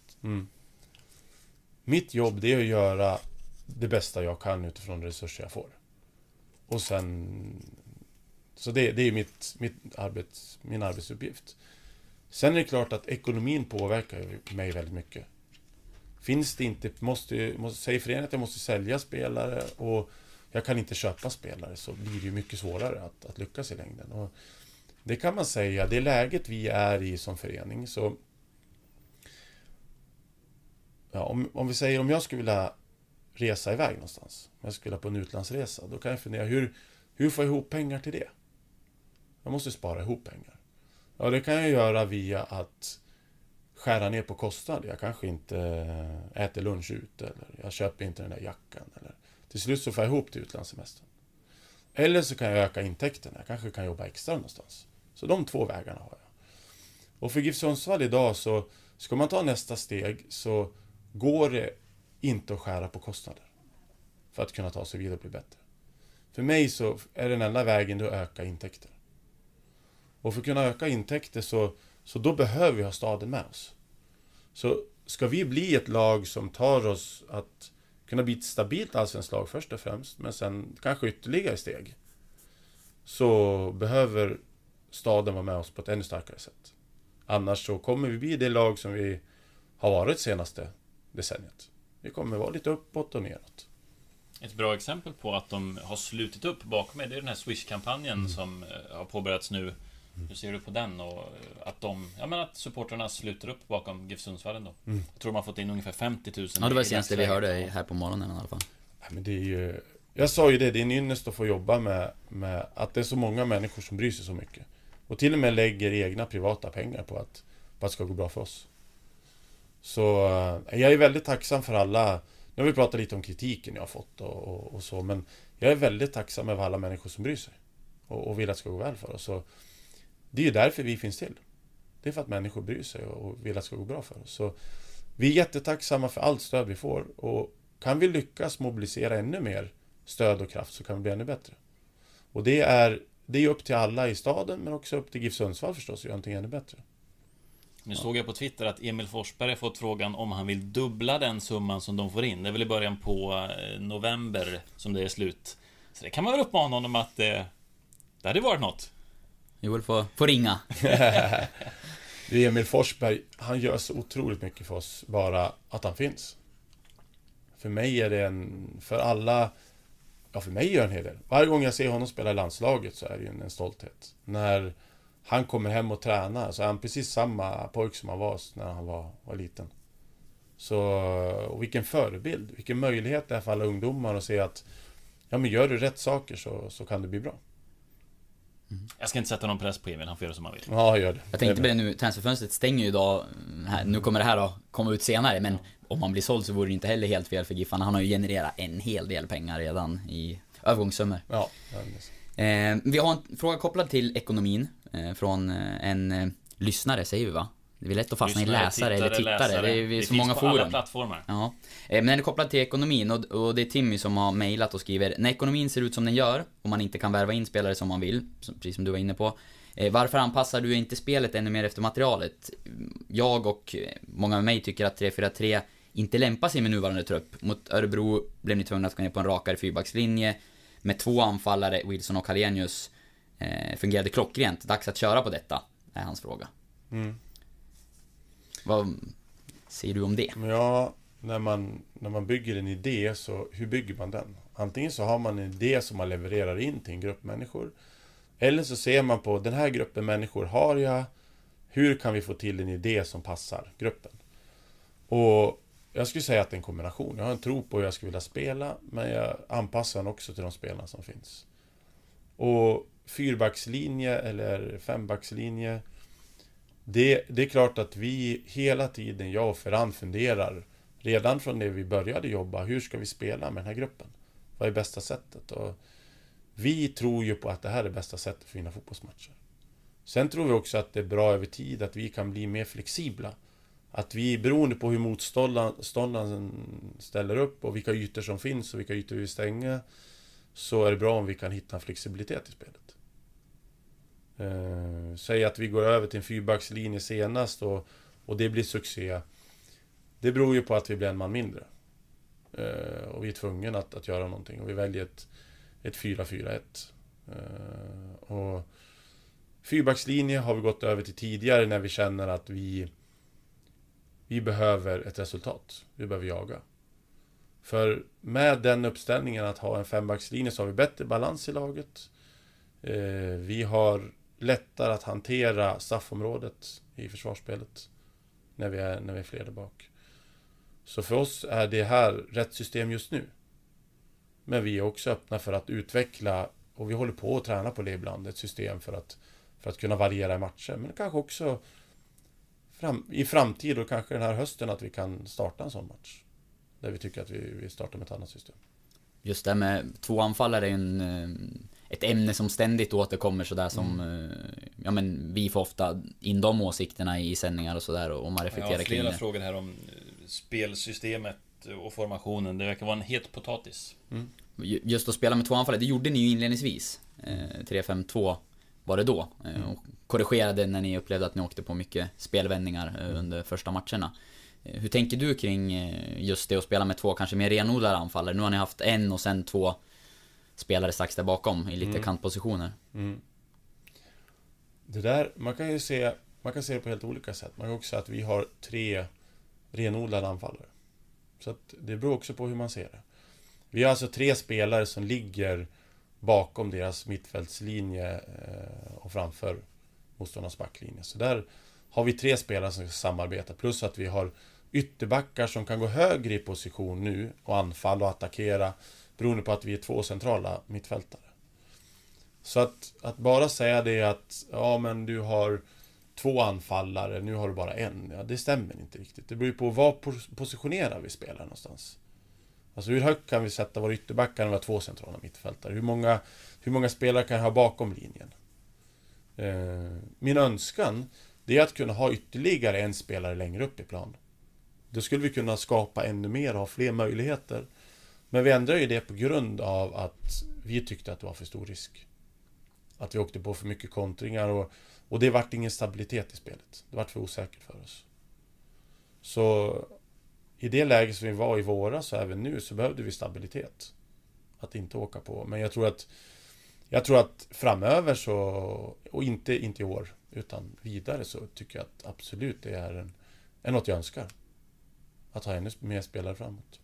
Mitt jobb det är att göra det bästa jag kan utifrån de resurser jag får. Och sen... Så det, det är mitt, mitt arbets, min arbetsuppgift. Sen är det klart att ekonomin påverkar mig väldigt mycket. Finns det inte, måste, måste, säger föreningen att jag måste sälja spelare och jag kan inte köpa spelare så blir det ju mycket svårare att, att lyckas i längden. Och det kan man säga, det läget vi är i som förening så Ja, om, om vi säger om jag skulle vilja resa iväg någonstans. Om jag skulle på en utlandsresa. Då kan jag fundera, hur, hur får jag ihop pengar till det? Jag måste spara ihop pengar. Ja, det kan jag göra via att skära ner på kostnader. Jag kanske inte äter lunch ute eller jag köper inte den där jackan. Eller, till slut så får jag ihop till utlandssemestern. Eller så kan jag öka intäkterna. Jag kanske kan jobba extra någonstans. Så de två vägarna har jag. Och för GIF Sundsvall idag så ska man ta nästa steg så går det inte att skära på kostnader. För att kunna ta sig vidare och bli bättre. För mig så är den enda vägen att öka intäkter. Och för att kunna öka intäkter så, så då behöver vi ha staden med oss. Så ska vi bli ett lag som tar oss att kunna bli ett stabilt allsvenskt lag först och främst, men sen kanske ytterligare steg. Så behöver staden vara med oss på ett ännu starkare sätt. Annars så kommer vi bli det lag som vi har varit senaste decenniet. Vi kommer vara lite uppåt och neråt. Ett bra exempel på att de har slutit upp bakom mig, det är den här Swish-kampanjen som eh, har påbörjats nu. Hur ser du på den och eh, att de, ja men att supportrarna sluter upp bakom GIF Sundsvall ändå? Jag tror de har fått in ungefär 50 000 Ja, det var det senaste vi hörde här på morgonen i alla fall. Nej, men det är ju... Jag sa ju det, det är en ynnest att få jobba med, med att det är så många människor som bryr sig så mycket. Och till och med lägger egna privata pengar på att, på att det ska gå bra för oss. Så eh, jag är väldigt tacksam för alla Nu har vi pratat lite om kritiken jag har fått och, och, och så men Jag är väldigt tacksam över alla människor som bryr sig och, och vill att det ska gå väl för oss. Så det är ju därför vi finns till. Det är för att människor bryr sig och, och vill att det ska gå bra för oss. Så vi är jättetacksamma för allt stöd vi får och kan vi lyckas mobilisera ännu mer stöd och kraft så kan vi bli ännu bättre. Och det är, det är upp till alla i staden men också upp till GIF Sundsvall förstås att göra någonting ännu bättre. Nu såg jag på Twitter att Emil Forsberg har fått frågan om han vill dubbla den summan som de får in. Det är väl i början på eh, november som det är slut. Så det kan man väl uppmana honom att eh, det hade varit något. Joel får, får ringa. Det är Emil Forsberg, han gör så otroligt mycket för oss, bara att han finns. För mig är det en, för alla, ja för mig gör han del. Varje gång jag ser honom spela i landslaget så är det ju en, en stolthet. När han kommer hem och tränar så är han precis samma pojk som han var när han var, var liten. Så, och vilken förebild, vilken möjlighet det är för alla ungdomar att se att Ja men gör du rätt saker så, så kan det bli bra. Jag ska inte sätta någon press på Emil, han får göra som han vill. Ja, gör det. Jag tänkte på det nu, transferfönstret stänger ju idag. Här, nu kommer det här att komma ut senare, men om han blir såld så vore det inte heller helt fel för Giffan. Han har ju genererat en hel del pengar redan i övergångssummor. Ja, Eh, vi har en fråga kopplad till ekonomin eh, från eh, en eh, lyssnare, säger vi va? Det är lätt att fastna i Lyssnare, läsare eller tittare. läsare. Det är, det så finns många på alla forum. plattformar. Ja, eh, men den är kopplad till ekonomin och, och det är Timmy som har mejlat och skriver När ekonomin ser ut som den gör och man inte kan värva in spelare som man vill, som- precis som du var inne på Varför anpassar du inte spelet ännu mer efter materialet? Jag och eh, många med mig tycker att 3-4-3 inte lämpar sig med nuvarande trupp. Mot Örebro blev ni tvungna att gå ner på en rakare fyrbackslinje med två anfallare, Wilson och Hallenius eh, fungerade klockrent. Dags att köra på detta, är hans fråga. Mm. Vad säger du om det? Ja, när man, när man bygger en idé, så hur bygger man den? Antingen så har man en idé som man levererar in till en grupp människor. Eller så ser man på, den här gruppen människor har jag. Hur kan vi få till en idé som passar gruppen? Och jag skulle säga att det är en kombination. Jag har en tro på hur jag skulle vilja spela, men jag anpassar den också till de spelarna som finns. Och fyrbackslinje eller fembackslinje det, det är klart att vi hela tiden, jag och Ferran, funderar redan från det vi började jobba, hur ska vi spela med den här gruppen? Vad är bästa sättet? Och vi tror ju på att det här är bästa sättet för att vinna fotbollsmatcher. Sen tror vi också att det är bra över tid att vi kan bli mer flexibla. Att vi, beroende på hur motståndaren ställer upp och vilka ytor som finns och vilka ytor vi vill stänga, så är det bra om vi kan hitta en flexibilitet i spelet. Eh, säg att vi går över till en fyrbackslinje senast och, och det blir succé. Det beror ju på att vi blir en man mindre. Eh, och vi är tvungna att, att göra någonting och vi väljer ett, ett 4-4-1. Eh, och fyrbackslinje har vi gått över till tidigare när vi känner att vi vi behöver ett resultat. Vi behöver jaga. För med den uppställningen att ha en fembackslinje så har vi bättre balans i laget. Eh, vi har lättare att hantera straffområdet i försvarsspelet. När vi är, när vi är fler där bak. Så för oss är det här rätt system just nu. Men vi är också öppna för att utveckla, och vi håller på att träna på det ibland, ett system för att, för att kunna variera i matcher. Men kanske också fram, i framtid och kanske den här hösten att vi kan starta en sån match. Där vi tycker att vi, vi startar med ett annat system. Just det här med två anfallare är en, eh, ett ämne som ständigt återkommer sådär som... Mm. eh, Ja men vi får ofta in de åsikterna i sändningar och sådär och man Jag reflekterar har kring flera det. frågor här om eh, och formationen. Det verkar vara en het potatis. Ju- Just att spela med två anfallare, det gjorde ni ju inledningsvis. Eh, 3-5-2 var det då. Eh, Mm. och korrigerade när ni upplevde att ni åkte på mycket spelvändningar Mm. eh, under första matcherna. Eh, Hur tänker du kring eh, just det att spela med två kanske mer renodlade anfallare? Nu har ni haft en och sen två spelare strax där bakom i lite Mm. kantpositioner. Det där, man kan ju se, man kan se det på helt olika sätt. Man kan också säga att vi har tre renodlade anfallare. Så att det beror också på hur man ser det. Vi har alltså tre spelare som ligger bakom deras mittfältslinje eh, och framför motståndarnas backlinje. Så där har vi tre spelare som ska samarbeta. Plus att vi har ytterbackar som kan gå högre i position nu och anfalla och attackera Beroende på att vi är två centrala mittfältare. Så att, att bara säga det att ja men du har två anfallare, nu har du bara en. Ja, det stämmer inte riktigt. Det beror ju på var positionerar vi spelare någonstans. Alltså hur högt kan vi sätta våra ytterbackar när vi har två centrala mittfältare? Hur många, hur många spelare kan jag ha bakom linjen? Eh, min önskan, det är att kunna ha ytterligare en spelare längre upp i plan. Då skulle vi kunna skapa ännu mer och ha fler möjligheter. Men vi ändrade ju det på grund av att vi tyckte att det var för stor risk. Att vi åkte på för mycket kontringar och, och det vart ingen stabilitet i spelet. Det vart för osäkert för oss. Så i det läge som vi var i våras och även nu så behövde vi stabilitet. Att inte åka på. Men jag tror att jag tror att framöver så, och inte, inte i år, utan vidare så tycker jag att absolut det är, en, är något jag önskar. Att ha ännu mer spelare framåt.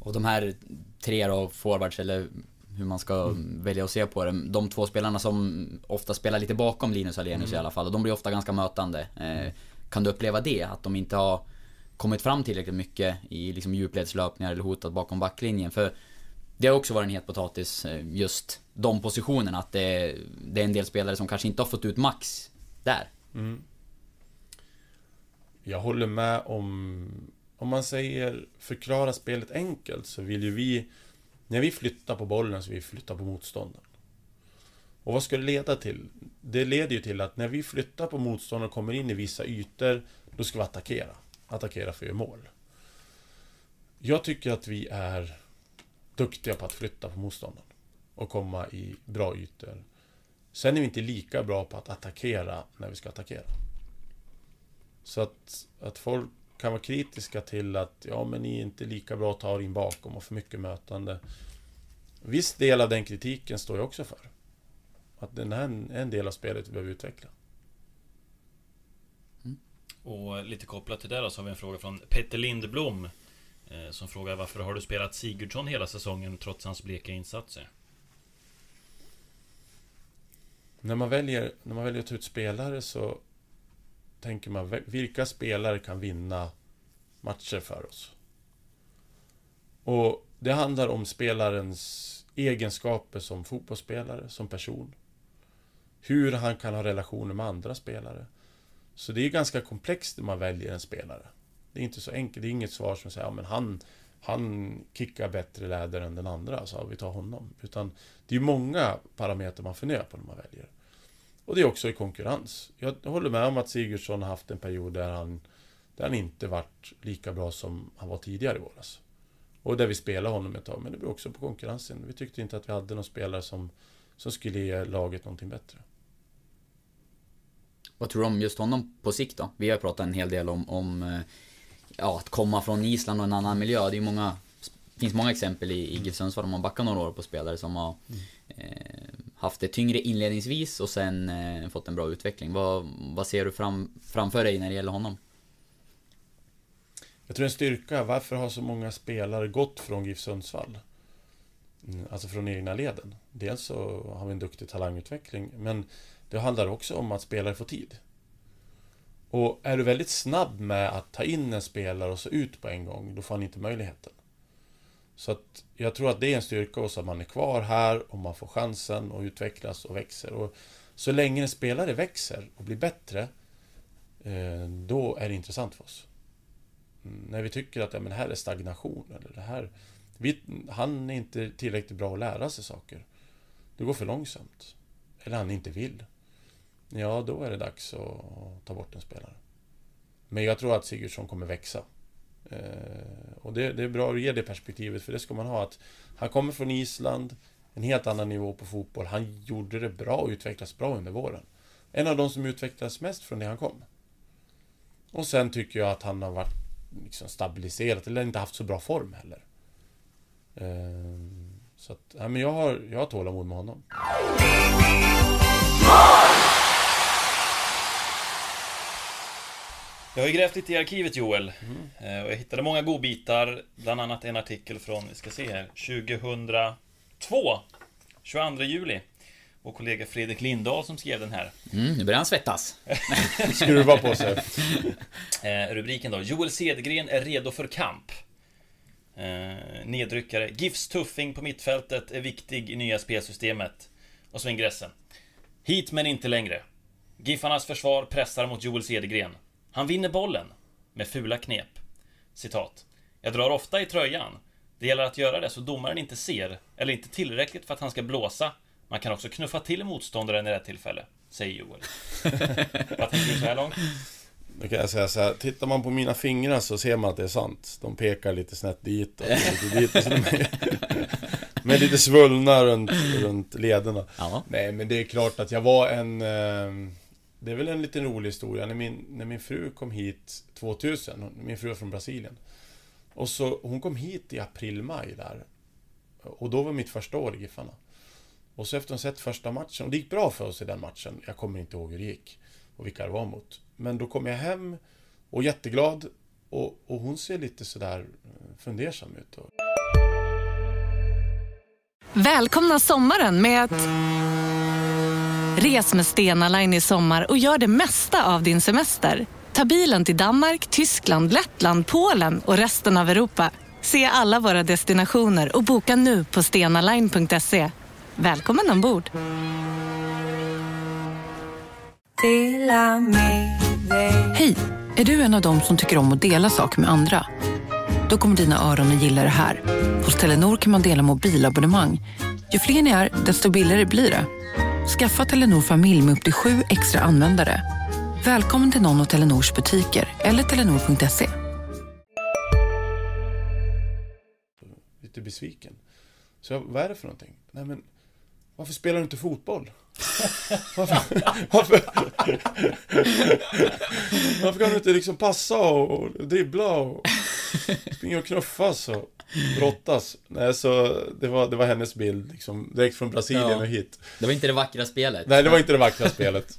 Och de här tre då, forwards eller hur man ska välja att se på det. De två spelarna som ofta spelar lite bakom Linus Alenius i alla fall. Och de blir ofta ganska mötande. Eh, kan du uppleva det? Att de inte har kommit fram tillräckligt mycket i liksom djupledslöpningar eller hotat bakom backlinjen? För det har också varit en het potatis, eh, just de positionerna. Att det, det är en del spelare som kanske inte har fått ut max där. Jag håller med om... Om man säger förklara spelet enkelt så vill ju vi... När vi flyttar på bollen så vill vi flytta på motståndaren. Och vad ska det leda till? Det leder ju till att när vi flyttar på motståndaren och kommer in i vissa ytor, då ska vi attackera. Attackera för att göra mål. Jag tycker att vi är duktiga på att flytta på motståndaren. Och komma i bra ytor. Sen är vi inte lika bra på att attackera när vi ska attackera. Så att, att folk kan vara kritiska till att ja, men ni är inte lika bra att ta in bakom och för mycket mötande. Viss del av den kritiken står jag också för. Att den här är en del av spelet vi behöver utveckla. Och lite kopplat till det då så har vi en fråga från Petter Lindblom eh, Som frågar varför har du spelat Sigurdsson hela säsongen trots hans bleka insatser? När man väljer, när man väljer att ta ut spelare så tänker man vilka spelare kan vinna matcher för oss? Och det handlar om spelarens egenskaper som fotbollsspelare, som person. Hur han kan ha relationer med andra spelare. Så det är ganska komplext när man väljer en spelare. Det är inte så enkelt, det är inget svar som säger ja, men han, han kickar bättre läder än den andra, så vi tar honom. Utan det är många parametrar man funderar på när man väljer. Och det är också i konkurrens. Jag håller med om att Sigurdsson har haft en period där han, där han inte varit lika bra som han var tidigare i våras. Och där vi spelade honom ett tag, men det beror också på konkurrensen. Vi tyckte inte att vi hade någon spelare som, som skulle ge laget någonting bättre. Vad tror du om just honom på sikt då? Vi har pratat en hel del om, om eh, ja, att komma från Island och en annan miljö. Det är många, finns många exempel i, i GIF Sundsvall om man backar några år på spelare som har eh, haft det tyngre inledningsvis och sen eh, fått en bra utveckling. Vad, vad ser du fram, framför dig när det gäller honom? Jag tror en styrka, varför har så många spelare gått från GIF Sundsvall? Mm, alltså från egna leden. Dels så har vi en duktig talangutveckling, men det handlar också om att spelare får tid. Och är du väldigt snabb med att ta in en spelare och så ut på en gång, då får han inte möjligheten. Så att jag tror att det är en styrka hos att man är kvar här och man får chansen och utvecklas och växer. Och så länge en spelare växer och blir bättre, eh, då är det intressant för oss. Mm, när vi tycker att ja, men här är stagnation eller det här... Vi, han är inte tillräckligt bra att lära sig saker. Det går för långsamt. Eller han inte vill. Ja, då är det dags att ta bort en spelare. Men jag tror att Sigurdsson kommer växa. Eh, och det, det är bra att ge det perspektivet, för det ska man ha. att Han kommer från Island, en helt annan nivå på fotboll. Han gjorde det bra och utvecklades bra under våren. En av de som utvecklades mest från det han kom. Och sen tycker jag att han har varit liksom stabiliserat, eller inte haft så bra form heller. Eh, så att, ja, men jag har, jag har tålamod med honom. Jag har ju grävt lite i arkivet Joel Eh, Och jag hittade många godbitar Bland annat en artikel från, vi ska se här 2002 22 juli Vår kollega Fredrik Lindahl som skrev den här Mm, nu börjar han svettas. Skruva på sig. eh, Rubriken då Joel Cedergren är redo för kamp Eh, nedryckare. GIFs tuffing på mittfältet är viktig i nya spelsystemet. Och så ingressen. Hit men inte längre. Giffarnas försvar pressar mot Joel Cedergren. Han vinner bollen. Med fula knep. Citat. Jag drar ofta i tröjan. Det gäller att göra det så domaren inte ser, eller inte tillräckligt för att han ska blåsa. Man kan också knuffa till motståndaren i rätt tillfälle, säger Joel. Vad tänker du så här långt? Då kan jag säga så här, tittar man på mina fingrar så ser man att det är sant. De pekar lite snett dit och lite dit. Och så de är, med lite svullna runt, runt lederna. Ja. Nej, men det är klart att jag var en... Eh, det är väl en liten rolig historia. När min, när min fru kom hit 2000, hon- min fru är från Brasilien. Och så, hon kom hit i april-maj där. Och då var mitt första år i Giffarna. Och så efter hon sett första matchen, och det gick bra för oss i den matchen. Jag kommer inte ihåg hur det gick. Och vilka det var mot. Men då kom jag hem och jätteglad. Och, och hon ser lite sådär eh, fundersam ut. Och, Välkomna sommaren med att... Res med Stena Line i sommar och gör det mesta av din semester. Ta bilen till Danmark, Tyskland, Lettland, Polen och resten av Europa. Se alla våra destinationer och boka nu på stenaline.se. Välkommen ombord! Hej! Är du en av dem som tycker om att dela saker med andra? Då kommer dina öron att gilla det här. Hos Telenor kan man dela mobilabonnemang. Ju fler ni är, desto billigare blir det. Skaffa Telenor familj med upp till sju extra användare. Välkommen till någon av Telenors butiker eller telenor.se. lite besviken. Så jag, vad är det för någonting? Nej men, varför spelar du inte fotboll? varför, varför, varför kan du inte liksom passa och, dribbla och springa och knuffas och brottas? Nej, så det var, det var hennes bild liksom, direkt från Brasilien Ja. och hit. Det var inte det vackra spelet. Nej, det var inte det vackra spelet.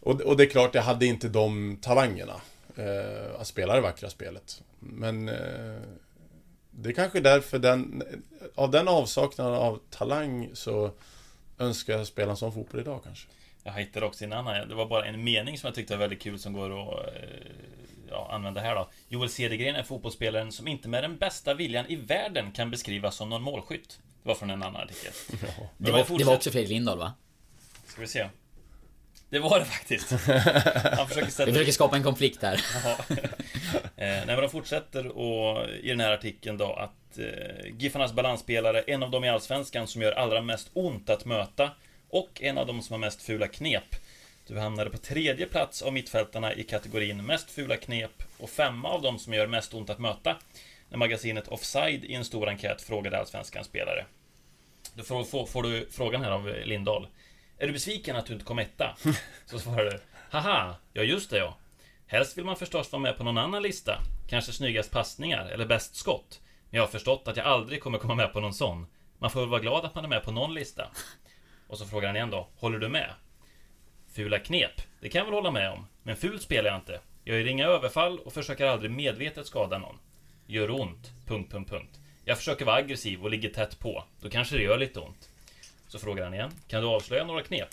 Och, och det är klart, jag hade inte de talangerna eh, att spela det vackra spelet. Men eh, det är kanske därför den, av den avsaknaden av talang så önskar jag spela en sån fotboll idag kanske. Jag hittade också en annan. Det var bara en mening som jag tyckte var väldigt kul som går att eh, ja, använda här då. Joel Cedergren är fotbollsspelaren som inte med den bästa viljan i världen kan beskrivas som någon målskytt. Det var från en annan artikel. Det var, det var också Fredrik Lindahl va? Ska vi se. Det var det faktiskt. Han försöker sätta Vi försöker skapa en konflikt här. Eh, nej, men de fortsätter och, i den här artikeln då att eh, Giffarnas balansspelare, en av dem i Allsvenskan som gör allra mest ont att möta och en av dem som har mest fula knep. Du hamnade på tredje plats av mittfältarna i kategorin mest fula knep och femma av dem som gör mest ont att möta. När magasinet Offside i en stor enkät frågade Allsvenskans spelare. Då får, får, får du frågan här av Lindahl. Är du besviken att du inte kom etta? Så svarar du. Haha, ja just det ja. Helst vill man förstås vara med på någon annan lista. Kanske snyggast passningar eller bäst skott. Men jag har förstått att jag aldrig kommer komma med på någon sån. Man får väl vara glad att man är med på någon lista. Och så frågar han igen då. Håller du med? Fula knep. Det kan jag väl hålla med om. Men fult spelar jag inte. Jag gör inga överfall och försöker aldrig medvetet skada någon. Gör ont. Punkt, punkt, punkt. Jag försöker vara aggressiv och ligger tätt på. Då kanske det gör lite ont. Så frågar han igen. Kan du avslöja några knep?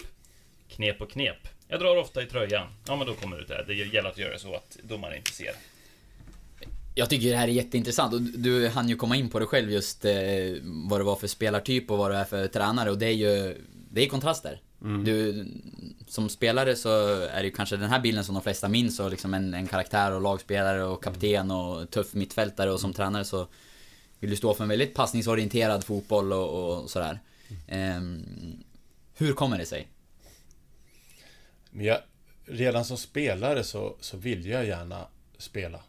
Knep och knep. Jag drar ofta i tröjan. Ja, men då kommer det ut där. Det gäller att göra det så att domaren inte ser. Jag tycker det här är jätteintressant och du hann ju komma in på det själv just eh, vad det var för spelartyp och vad det är för tränare och det är ju Det är kontraster. Du, som spelare så är det ju kanske den här bilden som de flesta minns och liksom en, en karaktär och lagspelare och kapten och tuff mittfältare och som tränare så vill du stå för en väldigt passningsorienterad fotboll och, och sådär. Ehm, hur kommer det sig? Men jag, redan som spelare så, så ville jag gärna spela.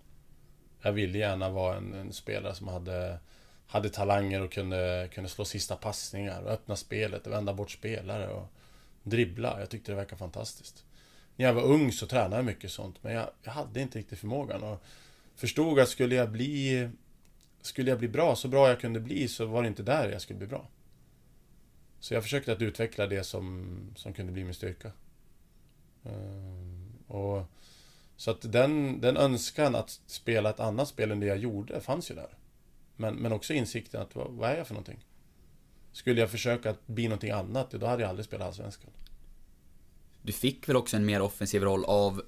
Jag ville gärna vara en, en spelare som hade, hade talanger och kunde, kunde slå sista passningar och öppna spelet och vända bort spelare och dribbla. Jag tyckte det verkade fantastiskt. När jag var ung så tränade jag mycket sånt men jag, jag hade inte riktigt förmågan och förstod att skulle jag bli skulle jag bli bra, så bra jag kunde bli, så var det inte där jag skulle bli bra. Så jag försökte att utveckla det som, som kunde bli min styrka. Ehm, och, så att den, den önskan att spela ett annat spel än det jag gjorde fanns ju där. Men, men också insikten att vad, vad är jag för någonting? Skulle jag försöka att bli någonting annat, då hade jag aldrig spelat Allsvenskan. Du fick väl också en mer offensiv roll av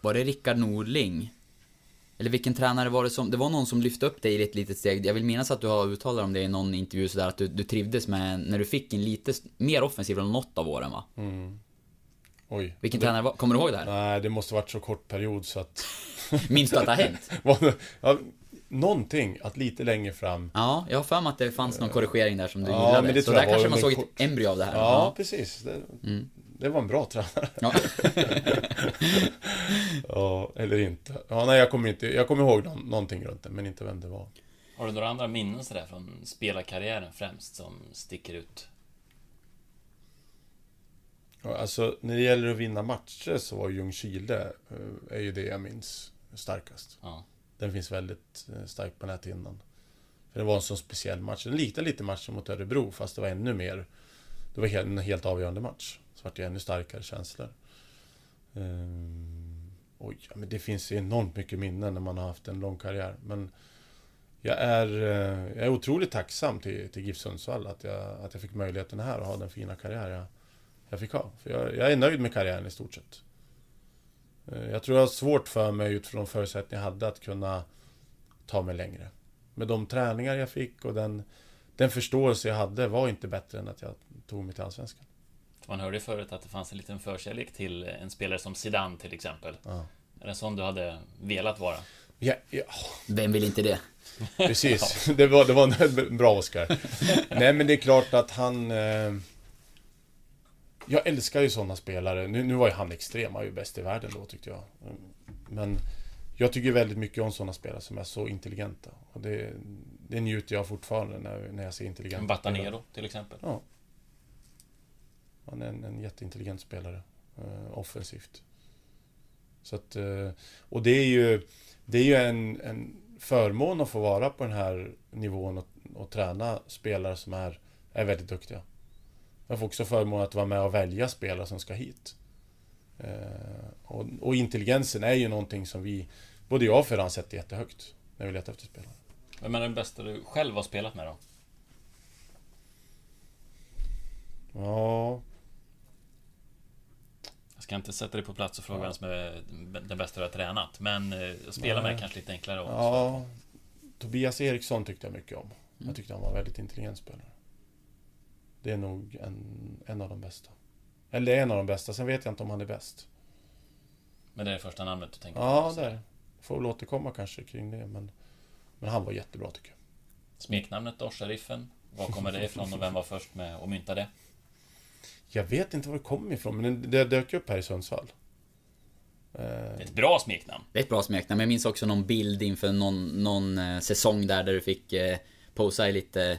Var det Rickard Norling? Eller vilken tränare var det som, det var någon som lyfte upp dig i ett litet steg. Jag vill minnas att du har uttalat om det i någon intervju sådär att du, du trivdes med när du fick en lite mer offensiv än något av åren va? Oj. Vilken det, tränare var, kommer du ihåg det här? Nej, det måste varit så kort period så att... Minns du att det har hänt? Ja, någonting, att lite längre fram... Ja, jag har för mig att det fanns någon korrigering där som du Ja, gillade. men det så där kanske man såg kort- ett embryo av det här. Ja, precis. Det, Mm. Det var en bra tränare. Ja. Ja, eller inte. Ja, nej, jag kommer inte... Jag kommer ihåg någon, någonting runt det, men inte vem det var. Har du några andra minnen sådär från spelarkarriären främst som sticker ut? Ja, Alltså, när det gäller att vinna matcher så var Ljungskile eh, är ju det jag minns starkast. Ja. Den finns väldigt eh, starkt på näthinnan. För det var en sån speciell match. Den liknade lite matchen mot Örebro, fast det var ännu mer... Det var en helt avgörande match. Så vart det ännu starkare känslor. Ehm, och ja, men det finns enormt mycket minnen när man har haft en lång karriär. Men jag är, eh, jag är otroligt tacksam till, till GIF Sundsvall att jag, att jag fick möjligheten här att ha den fina karriär jag, jag fick ha. För jag, jag är nöjd med karriären i stort sett. Eh, jag tror jag har svårt för mig utifrån de förutsättningar jag hade att kunna ta mig längre. Med de träningar jag fick och den, den förståelse jag hade var inte bättre än att jag tog mig till Allsvenskan. Man hörde ju förut att det fanns en liten förkärlek till en spelare som Zidane till exempel. Ja. Är det en sån du hade velat vara? Ja, ja, Vem vill inte det? precis. Det var, det var en bra Oscar. Nej men det är klart att han... Eh, jag älskar ju sådana spelare. Nu, nu var ju han extrem, han var ju bäst i världen då tyckte jag. Men jag tycker väldigt mycket om sådana spelare som är så intelligenta. Och det, det njuter jag fortfarande när, när jag ser intelligenta En Batanero till exempel. Ja. Han är en, en jätteintelligent spelare. Eh, offensivt. Så att, eh, och det är ju, det är ju en, en förmån att få vara på den här nivån och, och träna spelare som är, är väldigt duktiga. Jag får också förmånen att vara med och välja spelare som ska hit. Eh, och, och intelligensen är ju någonting som vi, både jag och Ferran sätter jättehögt när vi letar efter spelare. Vem är den bästa du själv har spelat med då? Ja, Jag ska inte sätta dig på plats och fråga vem som är den bästa du har tränat. Men eh, spela med är kanske lite enklare att svara Ja, Tobias Eriksson tyckte jag mycket om. Jag tyckte han var en väldigt intelligent spelare. Det är nog en, en av de bästa. Eller det är en av de bästa, sen vet jag inte om han är bäst. Men det är det första namnet du tänker Ja, på? så. där. Får väl återkomma kanske kring det, men... Men han var jättebra tycker jag. Smeknamnet då, Sheriffen? Var kommer det ifrån och vem var först med att mynta det? Jag vet inte var det kom ifrån, men det dök upp här i Sundsvall. Eh, Det är ett bra smeknamn. Det är ett bra smeknamn, men jag minns också någon bild inför någon, någon eh, säsong där, där du fick eh, posa i lite...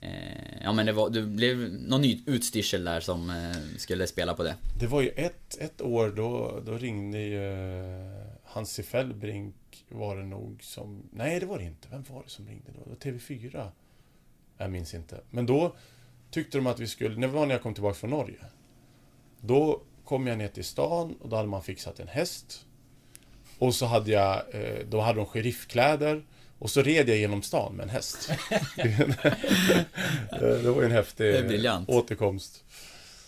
Eh, ja men det var, du blev någon ny utstyrsel där som eh, skulle spela på det. Det var ju ett, ett år då, då ringde ju eh, Hansi Fellbrink var det nog som... Nej, det var det inte. Vem var det som ringde då? Det var TV4. Jag minns inte. Men då tyckte de att vi skulle... Det var när jag kom tillbaka från Norge. Då kom jag ner till stan och då hade man fixat en häst. Och så hade jag... eh, Då hade de sheriffkläder. Och så red jag genom stan med en häst. det var ju en häftig återkomst.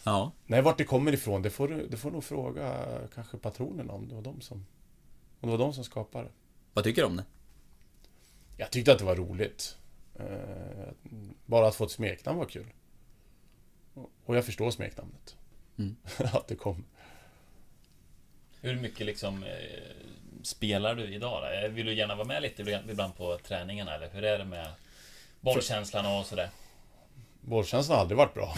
Ja. Nej, vart det kommer ifrån, det får du, det får du nog fråga kanske patronerna om det var de som... Om det var de som skapade det. Vad tycker du om det? Jag tyckte att det var roligt. Eh, bara att få ett smeknamn var kul. Och jag förstår smeknamnet. Mm. att det kom. Hur mycket liksom eh, spelar du idag då? Eh, Vill du gärna vara med lite ibland på träningarna eller hur är det med bollkänslan och sådär? Bollkänslan har aldrig varit bra.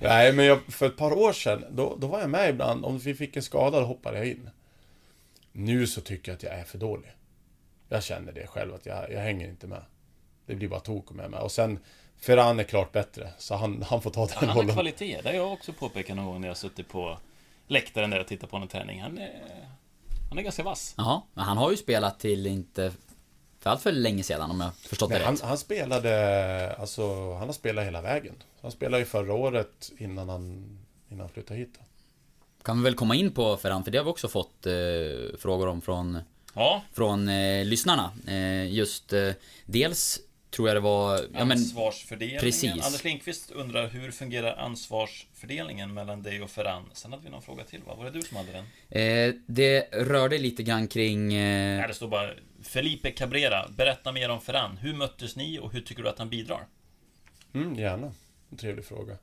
Nej, men jag, för ett par år sedan, då, då var jag med ibland. Om vi fick en skada, då hoppade jag in. Nu så tycker jag att jag är för dålig. Jag känner det själv, att jag, jag hänger inte med. Det blir bara tok med mig. Och sen, Ferran är klart bättre, så han, han får ta den Han har rollen. kvalitet. Det har jag också påpekat någon gång när jag har suttit på läktaren där och tittat på någon träning. Han är, han är ganska vass. Jaha, men han har ju spelat till inte för allt för länge sedan om jag förstått Nej, det han, rätt. han spelade, alltså han har spelat hela vägen. Han spelade ju förra året innan han, innan han flyttade hit. Kan vi väl komma in på Ferran, för det har vi också fått eh, frågor om från Ja, från eh, lyssnarna. Eh, just eh, dels tror jag det var... Ja, men, Ansvarsfördelningen. precis. Anders Lindqvist undrar hur fungerar ansvarsfördelningen mellan dig och Ferran? Sen hade vi någon fråga till va? Var det du som hade den? eh, det rörde lite grann kring... Eh, Nej, det står bara Felipe Cabrera, berätta mer om Ferran. Hur möttes ni och hur tycker du att han bidrar? Mm, gärna. En trevlig fråga.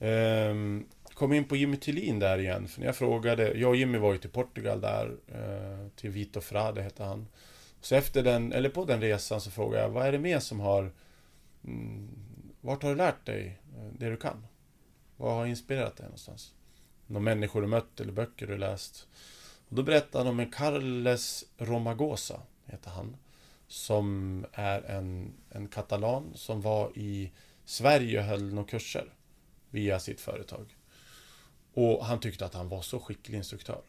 Ehm, kom in på Jimmy Tillin där igen, för när jag frågade, jag och Jimmy var ju till Portugal där, eh, till Vito Frade hette han. Så efter den, eller på den resan så frågade jag, vad är det mer som har... Mm, vart har du lärt dig eh, det du kan? Vad har inspirerat dig någonstans? Några människor du mött eller böcker du läst? Och då berättade han om en Carles Romagosa, heter han. Som är en, en katalan som var i Sverige och höll några kurser via sitt företag. Och han tyckte att han var så skicklig instruktör.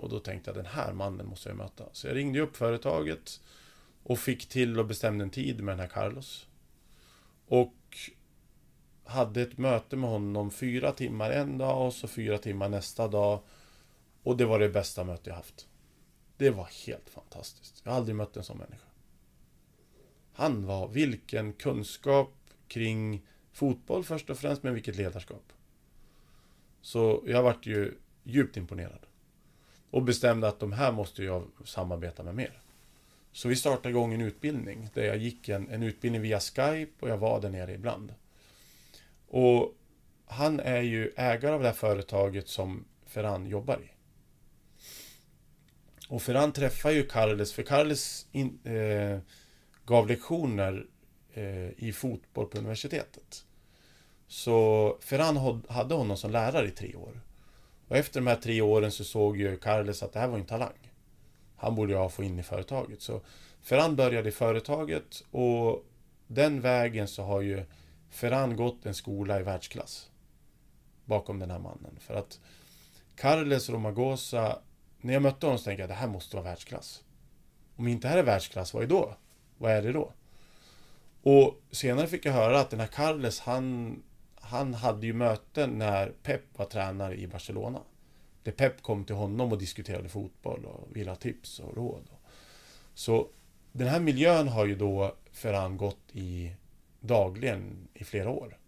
Och då tänkte jag, den här mannen måste jag möta. Så jag ringde upp företaget och fick till och bestämde en tid med den här Carlos. Och hade ett möte med honom fyra timmar en dag och så fyra timmar nästa dag. Och det var det bästa möte jag haft. Det var helt fantastiskt. Jag har aldrig mött en sån människa. Han var, vilken kunskap kring fotboll först och främst, men vilket ledarskap. Så jag vart ju djupt imponerad. Och bestämde att de här måste jag samarbeta med mer. Så vi startade igång en utbildning där jag gick en, en utbildning via Skype och jag var där nere ibland. Och han är ju ägare av det här företaget som Ferran jobbar i. Och Ferran träffar ju Carles, för Carles in, eh, gav lektioner eh, i fotboll på universitetet. Så Ferran hod- hade honom som lärare i tre år. Och efter de här tre åren så såg ju Carles att det här var en talang. Han borde jag få in i företaget. Så Ferran började i företaget och den vägen så har ju Ferran gått en skola i världsklass. Bakom den här mannen. För att Carles Romagosa, när jag mötte honom så tänkte jag att det här måste vara världsklass. Om inte det här är världsklass, vad är då? Vad är det då? Och senare fick jag höra att den här Carles, han, han hade ju möten när Pep var tränare i Barcelona. Där Pep kom till honom och diskuterade fotboll och ville ha tips och råd. Så den här miljön har ju då Ferran gått i dagligen i flera år.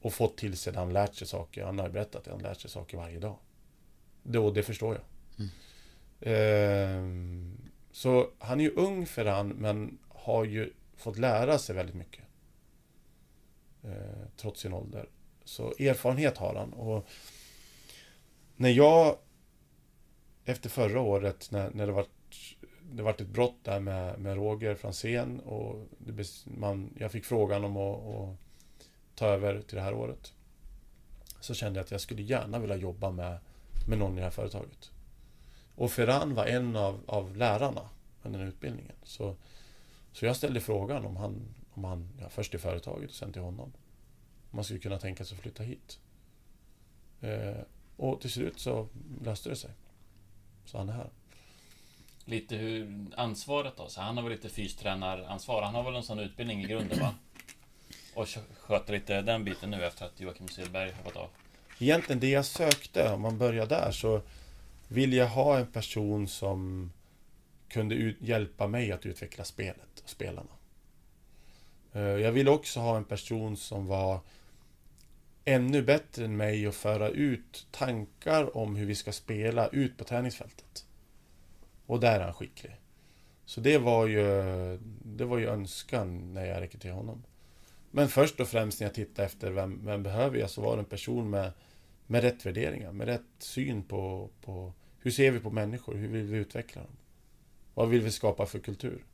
Och fått till sig, han lärt sig saker. Han har berättat att han lärt sig saker varje dag. Det, det förstår jag. Ehm, så han är ju ung Ferran, men har ju fått lära sig väldigt mycket. Eh, trots sin ålder. Så erfarenhet har han. Och när jag efter förra året när, när det var det vart ett brott där med, med Roger Franzén och det, man, jag fick frågan om att, att ta över till det här året. Så kände jag att jag skulle gärna vilja jobba med, med någon i det här företaget. Och Ferran var en av, av lärarna under den utbildningen. Så, så jag ställde frågan om han, om han ja, först till företaget och sen till honom. Om man skulle kunna tänka sig att flytta hit. Eh, och till slut så löste det sig. Så han är här. Lite hur ansvaret då? Så han har väl lite fystränaransvar? Han har väl en sån utbildning i grunden va? Och kö- sköter lite den biten nu efter att Joakim Selberg hoppat av. Egentligen det jag sökte, om man börjar där, så vill jag ha en person som kunde hjälpa mig att utveckla spelet och spelarna. Eh, jag ville också ha en person som var ännu bättre än mig att föra ut tankar om hur vi ska spela ut på träningsfältet. Och där är han skicklig. Så det var ju, det var ju önskan när jag rekryterade honom. Men först och främst när jag tittade efter vem, vem behöver jag så var det en person med, med rätt värderingar, med rätt syn på, på hur ser vi på människor, hur vill vi utveckla dem? Vad vill vi skapa för kultur?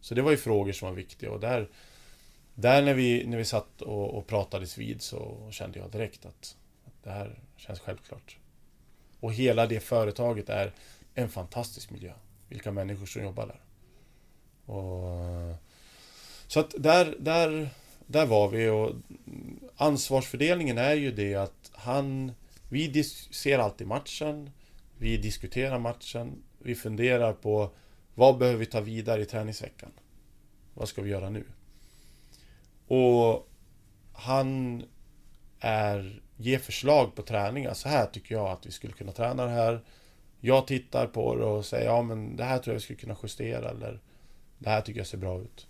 Så det var ju frågor som var viktiga och där, där när vi, när vi satt och, och pratades vid så kände jag direkt att, att det här känns självklart. Och hela det företaget är en fantastisk miljö. Vilka människor som jobbar där. Och, så att där, där, där var vi och ansvarsfördelningen är ju det att han... Vi ser alltid matchen. Vi diskuterar matchen. Vi funderar på vad behöver vi ta vidare i träningsveckan? Vad ska vi göra nu? Och han är, ger förslag på träningar. Så här tycker jag att vi skulle kunna träna det här. Jag tittar på det och säger ja men det här tror jag vi skulle kunna justera eller Det här tycker jag ser bra ut.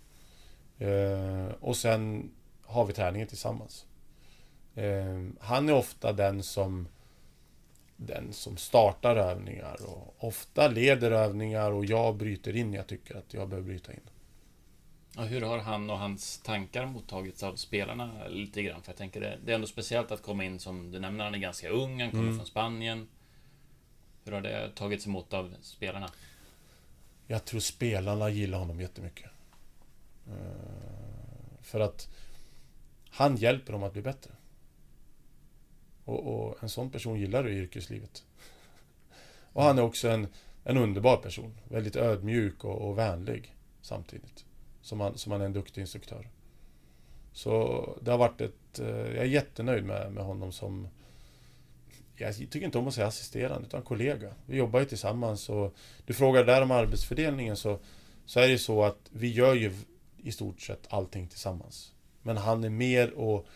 Eh, och sen har vi träningen tillsammans. Eh, han är ofta den som den som startar övningar och ofta leder övningar och jag bryter in när jag tycker att jag behöver bryta in. Ja, hur har han och hans tankar mottagits av spelarna lite grann? För jag tänker det, det är ändå speciellt att komma in som du nämner, han är ganska ung, han kommer Mm. från Spanien. Hur har det tagits emot av spelarna? Jag tror spelarna gillar honom jättemycket. Eh, För att han hjälper dem att bli bättre. Och, och en sån person gillar du i yrkeslivet. Och han är också en, en underbar person. Väldigt ödmjuk och, och vänlig samtidigt. Som han, som han är en duktig instruktör. Så det har varit ett... Eh, jag är jättenöjd med, med honom som... Jag tycker inte om att säga assisterande, utan kollega. Vi jobbar ju tillsammans och... Du frågar där om arbetsfördelningen så... Så är det så att vi gör ju i stort sett allting tillsammans. Men han är mer och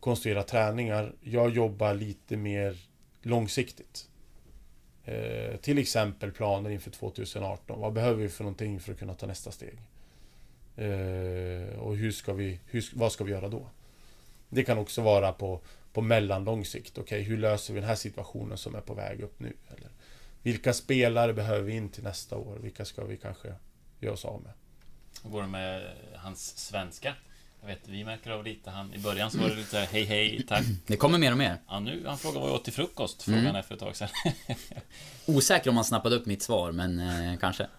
konstruerar träningar. Jag jobbar lite mer långsiktigt. Eh, till exempel planer inför 2018. Vad behöver vi för någonting för att kunna ta nästa steg? Eh, och hur ska vi, hur, vad ska vi göra då? Det kan också vara på, på mellanlång sikt. Okej, hur löser vi den här situationen som är på väg upp nu? Eller, vilka spelare behöver vi in till nästa år? Vilka ska vi kanske göra oss av med? Hur går det med hans svenska? Jag vet, vi märker av lite han... I början så var det lite hej hej, tack. Det kommer mer och mer. Ja, nu, han frågar vad jag åt till frukost, frågade Mm. han efter ett tag sedan. Osäker om han snappade upp mitt svar, men eh, kanske.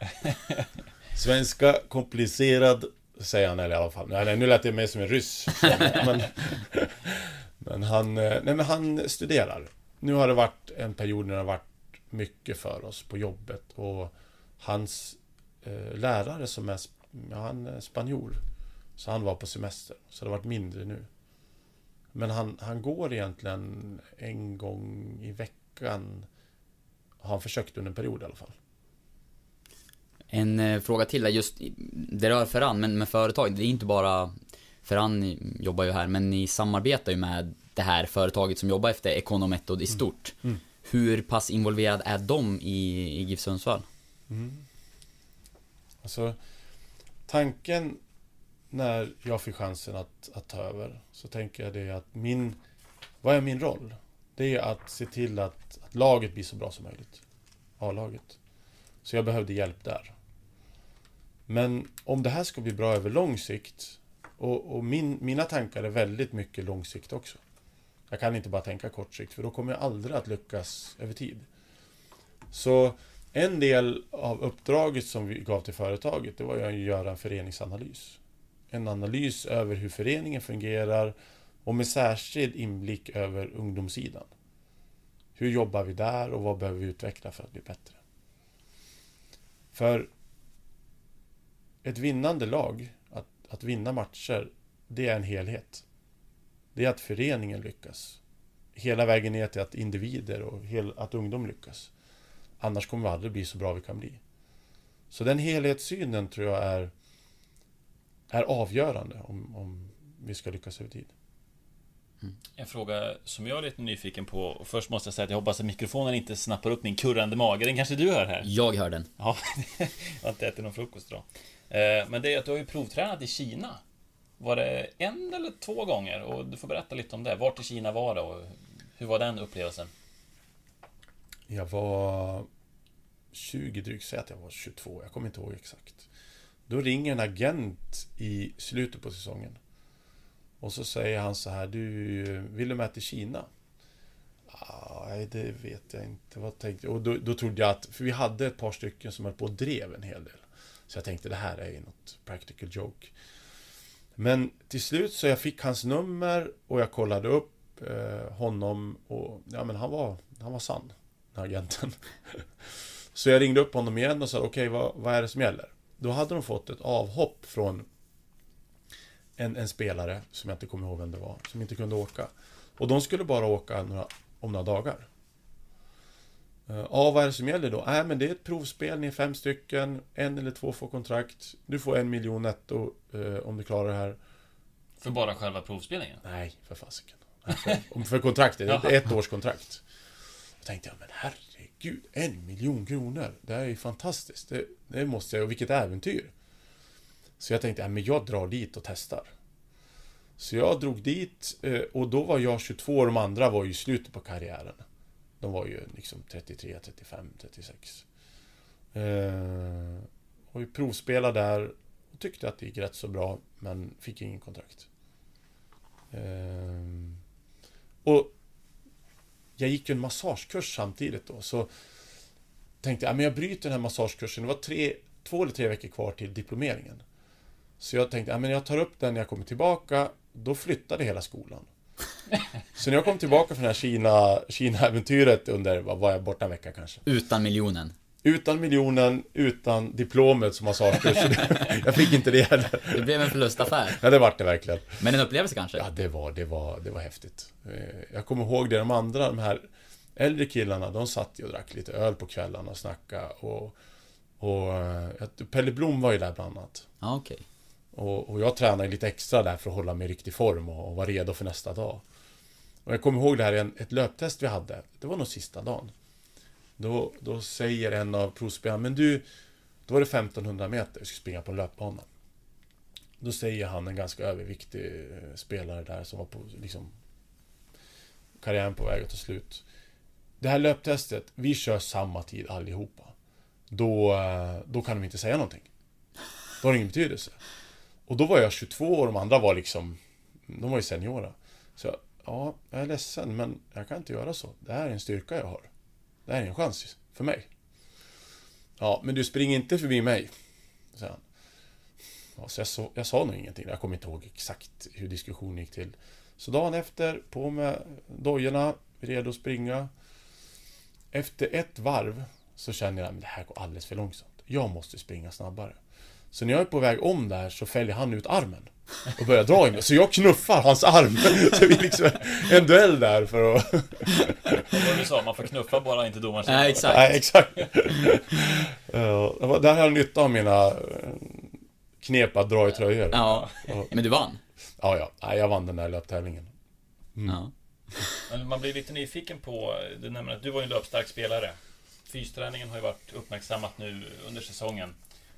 Svenska komplicerad, säger han i alla fall. Nej, nu lät det mer som en ryss. men, men han, eh, nej, men han studerar. Nu har det varit en period när det har varit mycket för oss på jobbet och hans eh, lärare som är, ja, han är spanjor. Så han var på semester, så det har varit mindre nu. Men han, han går egentligen en gång i veckan. Har han försökt under en period i alla fall. En eh, fråga till där, just, det rör Ferran, men med företag, det är inte bara Ferran jobbar ju här, men ni samarbetar ju med det här företaget som jobbar efter Econometod i stort. Mm. Hur pass involverad är de i, i GIF Sundsvall? Alltså, tanken när jag fick chansen att, att ta över, så tänker jag det att min... Vad är min roll? Det är att se till att, att laget blir så bra som möjligt. A-laget. Så jag behövde hjälp där. Men om det här ska bli bra över lång sikt, och, och min, mina tankar är väldigt mycket lång sikt också. Jag kan inte bara tänka kort sikt, för då kommer jag aldrig att lyckas över tid. Så en del av uppdraget som vi gav till företaget, det var ju att göra en föreningsanalys. En analys över hur föreningen fungerar och med särskild inblick över ungdomssidan. Hur jobbar vi där och vad behöver vi utveckla för att bli bättre? För ett vinnande lag, att, att vinna matcher, det är en helhet. Det är att föreningen lyckas. Hela vägen ner till att individer och hel, att ungdom lyckas. Annars kommer vi aldrig bli så bra vi kan bli. Så den helhetssynen tror jag är, är avgörande om, om vi ska lyckas över tid. En fråga som jag är lite nyfiken på, och först måste jag säga att jag hoppas att mikrofonen inte snappar upp min kurrande mage, den kanske du hör här? Jag hör den. Ja, jag har inte ätit någon frukost idag. Eh, men det är att du har ju provtränat i Kina. Var det en eller två gånger? Och du får berätta lite om det. Vart i Kina var det och hur var den upplevelsen? Jag var 20 drygt, säg att jag var 22, jag kommer inte ihåg exakt. Då ringer en agent i slutet på säsongen. Och så säger han så här, du, vill du med till Kina? Nej, det vet jag inte. Vad tänkte jag? Och då, då trodde jag att, för vi hade ett par stycken som höll på och drev en hel del. Så jag tänkte, det här är ju något practical joke. Men till slut så jag fick hans nummer och jag kollade upp eh, honom och ja men han var, han var sann, den här agenten. så jag ringde upp honom igen och sa okej vad, vad är det som gäller? Då hade de fått ett avhopp från en, en spelare som jag inte kommer ihåg vem det var, som inte kunde åka. Och de skulle bara åka några, om några dagar. Eh, Ja, vad är det som gäller då? Nej, men det är ett provspel, ni är fem stycken, en eller två får kontrakt. Du får en miljon netto eh, om du klarar det här. För bara själva provspelningen? Nej, för fasiken. För- för kontraktet, ett, ett års kontrakt. Då tänkte jag, men herregud, en miljon kronor. Det här är ju fantastiskt. Det, det måste jag, och vilket äventyr. Så jag tänkte, ja, men jag drar dit och testar. Så jag drog dit eh, och då var jag 22 och de andra var ju i slutet på karriären. De var ju liksom 33, 35, 36. Eh, och vi provspelade där och tyckte att det gick rätt så bra men fick ingen kontrakt. Eh, och jag gick ju en massagekurs samtidigt då så tänkte jag, men jag bryter den här massagekursen. Det var tre, två eller tre veckor kvar till diplomeringen. Så jag tänkte, men jag tar upp den när jag kommer tillbaka. Då flyttade hela skolan. Så när jag kom tillbaka från det här Kina, Kina-äventyret under, vad var jag borta en vecka kanske? Utan miljonen. Utan miljonen, utan diplomet som massagekurs. jag fick inte det heller. Det blev en förlustaffär. Ja, det vart det verkligen. Men en upplevelse kanske? Ja, det var, det var, det var häftigt. Eh, Jag kommer ihåg det, de andra, de här äldre killarna, de satt ju och drack lite öl på kvällarna och snackade och... Och... eh, Pelle Blom var ju där bland annat. Ja, okej. Och, och jag tränade lite extra där för att hålla mig i riktig form och, och vara redo för nästa dag. Och jag kommer ihåg det här, en, ett löptest vi hade. Det var nog sista dagen. Då, då säger en av provspelarna, men du, då var det 1500 meter, vi skulle springa på en löpbana. Då säger han, en ganska överviktig eh, spelare där som var på, liksom, karriären på väg att ta slut. Det här löptestet, vi kör samma tid allihopa. Då, eh, då kan de inte säga någonting. Då har det ingen betydelse. Och då var jag 22 och de andra var liksom, de var ju seniora. Så ja, jag är ledsen men jag kan inte göra så. Det här är en styrka jag har. Det här är en chans för mig. Ja, men du springer inte förbi mig, säger han. Ja, så jag, så, jag sa nog ingenting. Jag kommer inte ihåg exakt hur diskussionen gick till. Så dagen efter, på med dojorna, redo att springa. Efter ett varv så känner jag att det här går alldeles för långsamt. Jag måste springa snabbare. Så när jag är på väg om där så fäller han ut armen och börjar dra i mig. Så jag knuffar hans arm. Så vi liksom en duell där för att... Vad du sa? Man får knuffa bara inte domaren Nej, exakt. Nej, exakt. Där har jag nytta av mina eh, knep att dra i tröjor. Ja. Men du vann? Ja, ja. Nej, jag vann den där löptävlingen. Ja. Men man blir lite nyfiken på, du nämner att du var ju en löpstark spelare. Fysträningen har ju varit uppmärksammat nu under säsongen.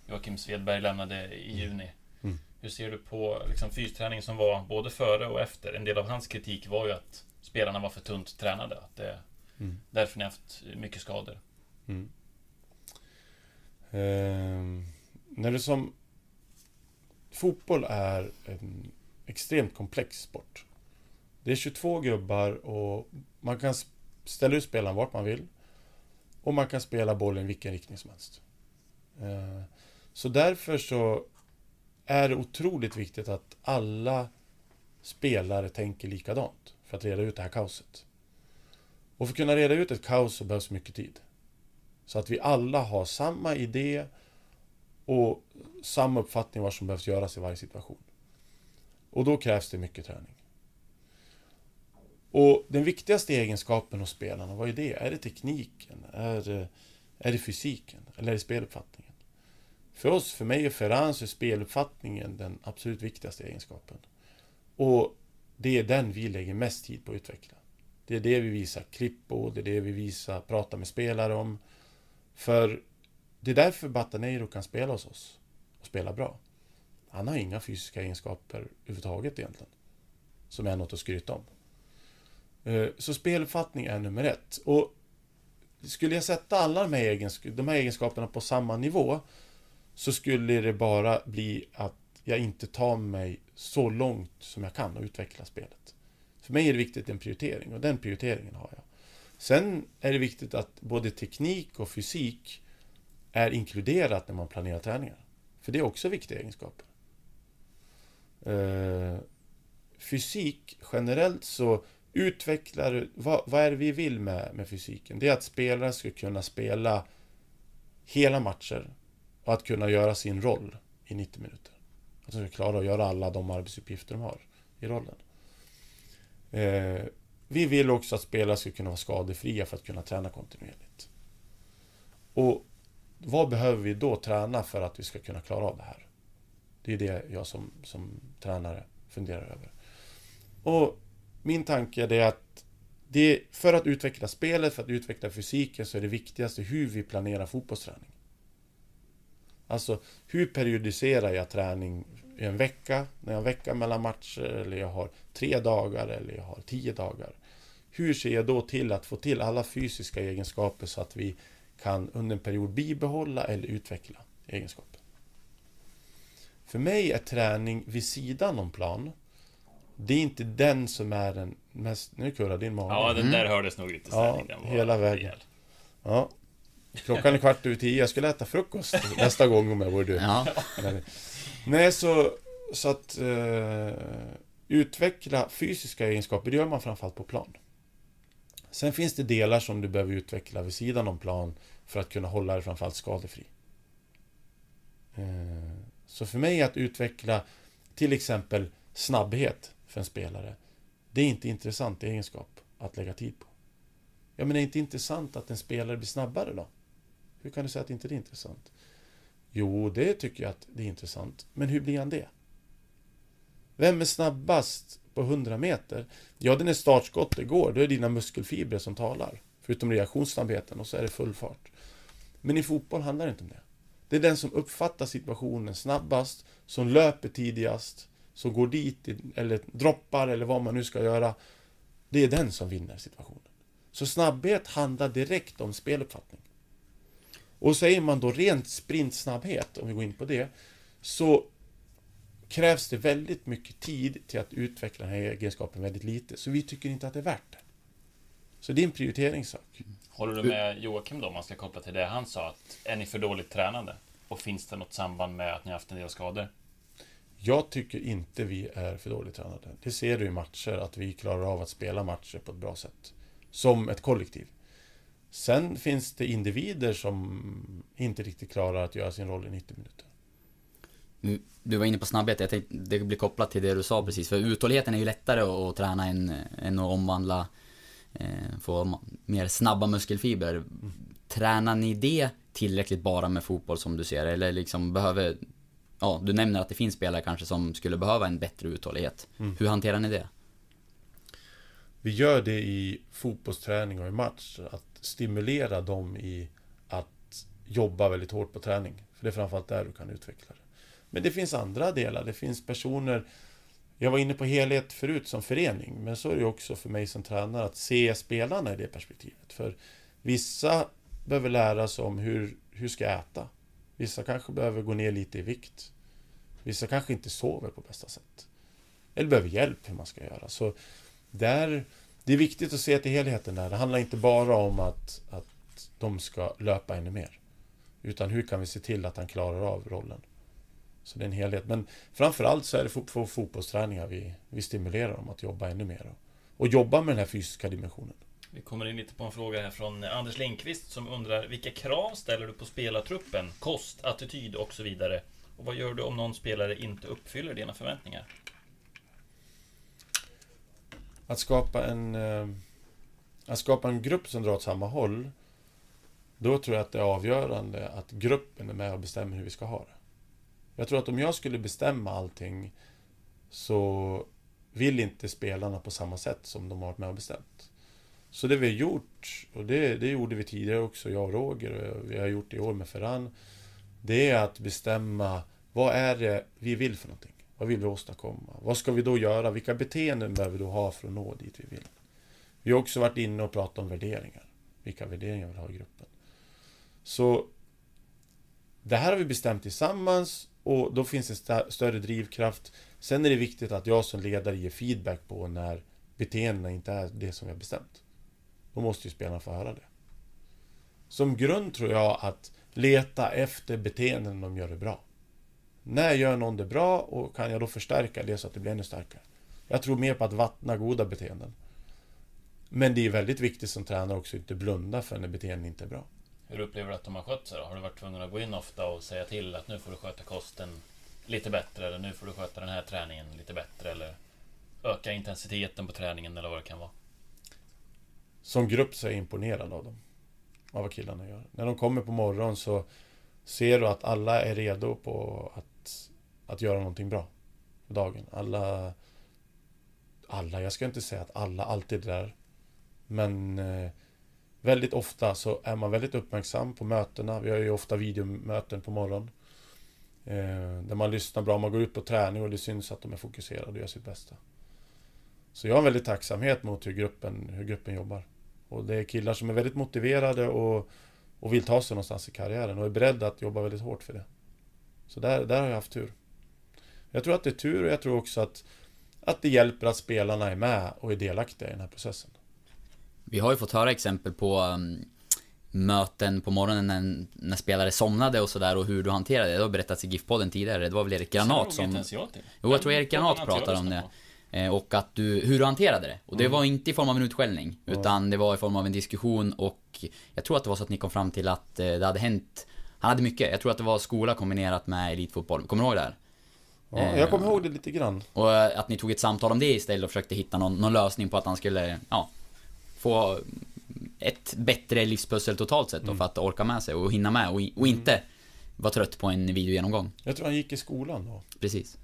Joakim Svedberg lämnade i juni. Mm. Hur ser du på liksom, fysträningen som var både före och efter? En del av hans kritik var ju att spelarna var för tunt tränade. Att det Mm. därför ni har haft mycket skador. Ehm, när det som... Fotboll är en extremt komplex sport. Det är 22 gubbar och man kan ställa ut spelaren vart man vill. Och man kan spela bollen i vilken riktning som helst. Ehm, så därför så är det otroligt viktigt att alla spelare tänker likadant för att reda ut det här kaoset. Och för att kunna reda ut ett kaos så behövs mycket tid. Så att vi alla har samma idé och samma uppfattning vad som behövs göras i varje situation. Och då krävs det mycket träning. Och den viktigaste egenskapen hos spelarna, vad är det? Är det tekniken? Är det, är det fysiken? Eller är det speluppfattningen? För oss, för mig och Ferran, så är speluppfattningen den absolut viktigaste egenskapen. Och det är den vi lägger mest tid på att utveckla. Det är det vi visar klipp på, det är det vi visar, pratar med spelare om. För det är därför Bataneiro kan spela hos oss och spela bra. Han har inga fysiska egenskaper överhuvudtaget egentligen. Som är något att skryta om. Eh, så speluppfattning är nummer ett. Och skulle jag sätta alla de här, egensk- de här egenskaperna på samma nivå så skulle det bara bli att jag inte tar mig så långt som jag kan och utveckla spelet. För mig är det viktigt en prioritering och den prioriteringen har jag. Sen är det viktigt att både teknik och fysik är inkluderat när man planerar träningar. För det är också viktiga egenskaper. Eh, fysik, generellt så utvecklar... Vad, vad är det vi vill med, med fysiken? Det är att spelare ska kunna spela hela matcher och att kunna göra sin roll i 90 minuter. Att de ska klara att göra alla de arbetsuppgifter de har i rollen. Eh, vi vill också att spelare ska kunna vara skadefria för att kunna träna kontinuerligt. Och vad behöver vi då träna för att vi ska kunna klara av det här? Det är det jag som, som tränare funderar över. Och min tanke är att det, för att utveckla spelet, för att utveckla fysiken så är det viktigaste hur vi planerar fotbollsträning. Alltså, hur periodiserar jag träning i en vecka, när jag har en vecka mellan matcher, eller jag har tre dagar, eller jag har tio dagar. Hur ser jag då till att få till alla fysiska egenskaper så att vi kan under en period bibehålla eller utveckla egenskaper? För mig är träning vid sidan om plan, det är inte den som är den mest... Nu kurrar din mage. Ja, den där hördes nog lite Ja, hela vägen. Ja. Klockan är kvart över tio, jag skulle äta frukost nästa gång om jag vore du. Ja, Nej, så, så att eh, utveckla fysiska egenskaper, det gör man framförallt på plan. Sen finns det delar som du behöver utveckla vid sidan om plan för att kunna hålla dig framförallt skadefri. Eh, så för mig att utveckla till exempel snabbhet för en spelare, det är inte intressant egenskap att lägga tid på. Ja, men det är inte intressant att en spelare blir snabbare då? Hur kan du säga att inte det är intressant? Jo, det tycker jag att det är intressant. Men hur blir han det? Vem är snabbast på 100 meter? Ja, den är startskottet går. Då är det dina muskelfibrer som talar. Förutom reaktionssnabbheten och så är det full fart. Men i fotboll handlar det inte om det. Det är den som uppfattar situationen snabbast, som löper tidigast, som går dit, eller droppar, eller vad man nu ska göra. Det är den som vinner situationen. Så snabbhet handlar direkt om speluppfattning. Och säger man då rent sprintsnabbhet, om vi går in på det, så krävs det väldigt mycket tid till att utveckla den här egenskapen väldigt lite. Så vi tycker inte att det är värt det. Så det är en prioriteringssak. Håller du med Joakim då, om man ska koppla till det han sa? Att är ni för dåligt tränade? Och finns det något samband med att ni har haft en del skador? Jag tycker inte vi är för dåligt tränade. Det ser du i matcher, att vi klarar av att spela matcher på ett bra sätt. Som ett kollektiv. Sen finns det individer som inte riktigt klarar att göra sin roll i 90 minuter. Du- var inne på snabbhet, jag tänkte det blir kopplat till det du sa precis. För uthålligheten är ju lättare att, träna än, än att omvandla, eh, få mer snabba muskelfibrer. Tränar ni det tillräckligt bara med fotboll som du ser? Eller liksom behöver, ja du nämner att det finns spelare kanske som skulle behöva en bättre uthållighet. Hur hanterar ni det? Vi gör det i fotbollsträning och i match. Att stimulera dem i att jobba väldigt hårt på träning. För det är framförallt där du kan utveckla det. Men det finns andra delar. Det finns personer... Jag var inne på helhet förut som förening. Men så är det ju också för mig som tränare att se spelarna i det perspektivet. För vissa behöver lära sig om hur, hur ska jag äta? Vissa kanske behöver gå ner lite i vikt. Vissa kanske inte sover på bästa sätt. Eller behöver hjälp hur man ska göra. Så där, det är viktigt att se till helheten där. Det handlar inte bara om att, att de ska löpa ännu mer. Utan hur kan vi se till att han klarar av rollen? Så det är en helhet. Men framförallt så är det på fotbollsträningar vi, vi stimulerar dem att jobba ännu mer. Och, och jobba med den här fysiska dimensionen. Vi kommer in lite på en fråga här från Anders Lindqvist som undrar Vilka krav ställer du på spelartruppen? Kost, attityd och så vidare. Och vad gör du om någon spelare inte uppfyller dina förväntningar? Att skapa en... Eh, att skapa en grupp som drar åt samma håll. Då tror jag att det är avgörande att gruppen är med och bestämmer hur vi ska ha det. Jag tror att om jag skulle bestämma allting så vill inte spelarna på samma sätt som de har varit med och bestämt. Så det vi har gjort, och det, det gjorde vi tidigare också, jag och Roger, och vi har gjort det i år med Ferran. Det är att bestämma vad är det vi vill för någonting? Vad vill vi åstadkomma? Vad ska vi då göra? Vilka beteenden behöver vi då ha för att nå dit vi vill? Vi har också varit inne och pratat om värderingar. Vilka värderingar vi vill ha i gruppen. Så det här har vi bestämt tillsammans och då finns det st större drivkraft. Sen är det viktigt att jag som ledare ger feedback på när beteendena inte är det som vi har bestämt. Då måste ju spelarna få höra det. Som grund tror jag att leta efter beteenden de gör det bra. När gör någon det bra och kan jag då förstärka det så att det blir ännu starkare? Jag tror mer på att vattna goda beteenden. Men det är väldigt viktigt som tränare också att inte blunda för när beteenden inte är bra. Hur upplever du att de har skött sig då? Har du varit tvungen att gå in ofta och säga till att nu får du sköta kosten lite bättre eller nu får du sköta den här träningen lite bättre eller öka intensiteten på träningen eller vad det kan vara? Som grupp så är jag imponerad av dem. Av vad killarna gör. När de kommer på morgonen så ser du att alla är redo på att, att göra någonting bra. på dagen. Alla... Alla, jag ska inte säga att alla alltid är där. Men eh, väldigt ofta så är man väldigt uppmärksam på mötena. Vi har ju ofta videomöten på morgonen. Eh, där man lyssnar bra, man går ut på träning och det syns att de är fokuserade och gör sitt bästa. Så jag har en väldigt tacksamhet mot hur gruppen, hur gruppen jobbar. Och det är killar som är väldigt motiverade och, och vill ta sig någonstans i karriären och är beredda att jobba väldigt hårt för det. Så där, där har jag haft tur. Jag tror att det är tur och jag tror också att, att det hjälper att spelarna är med och är delaktiga i den här processen. Vi har ju fått höra exempel på um, möten på morgonen när, när spelare somnade och sådär och hur du hanterade det. Det har berättats i GIF-podden tidigare. Det var väl Erik Granat som... Inte ens jag till. Jo, jag tror Erik Granat pratar om det. Eh, Och att du, hur du hanterade det. Och det Mm. var inte i form av en utskällning. Utan det var i form av en diskussion och jag tror att det var så att ni kom fram till att eh, det hade hänt Han hade mycket. Jag tror att det var skola kombinerat med elitfotboll. Kommer du ihåg det här? Ja, jag kommer ihåg det lite grann. Och eh, att ni tog ett samtal om det istället och försökte hitta någon, någon lösning på att han skulle, ja, få ett bättre livspussel totalt sett då för att orka med sig och hinna med och, och inte vara trött på en videogenomgång. Jag tror han gick i skolan då. Precis.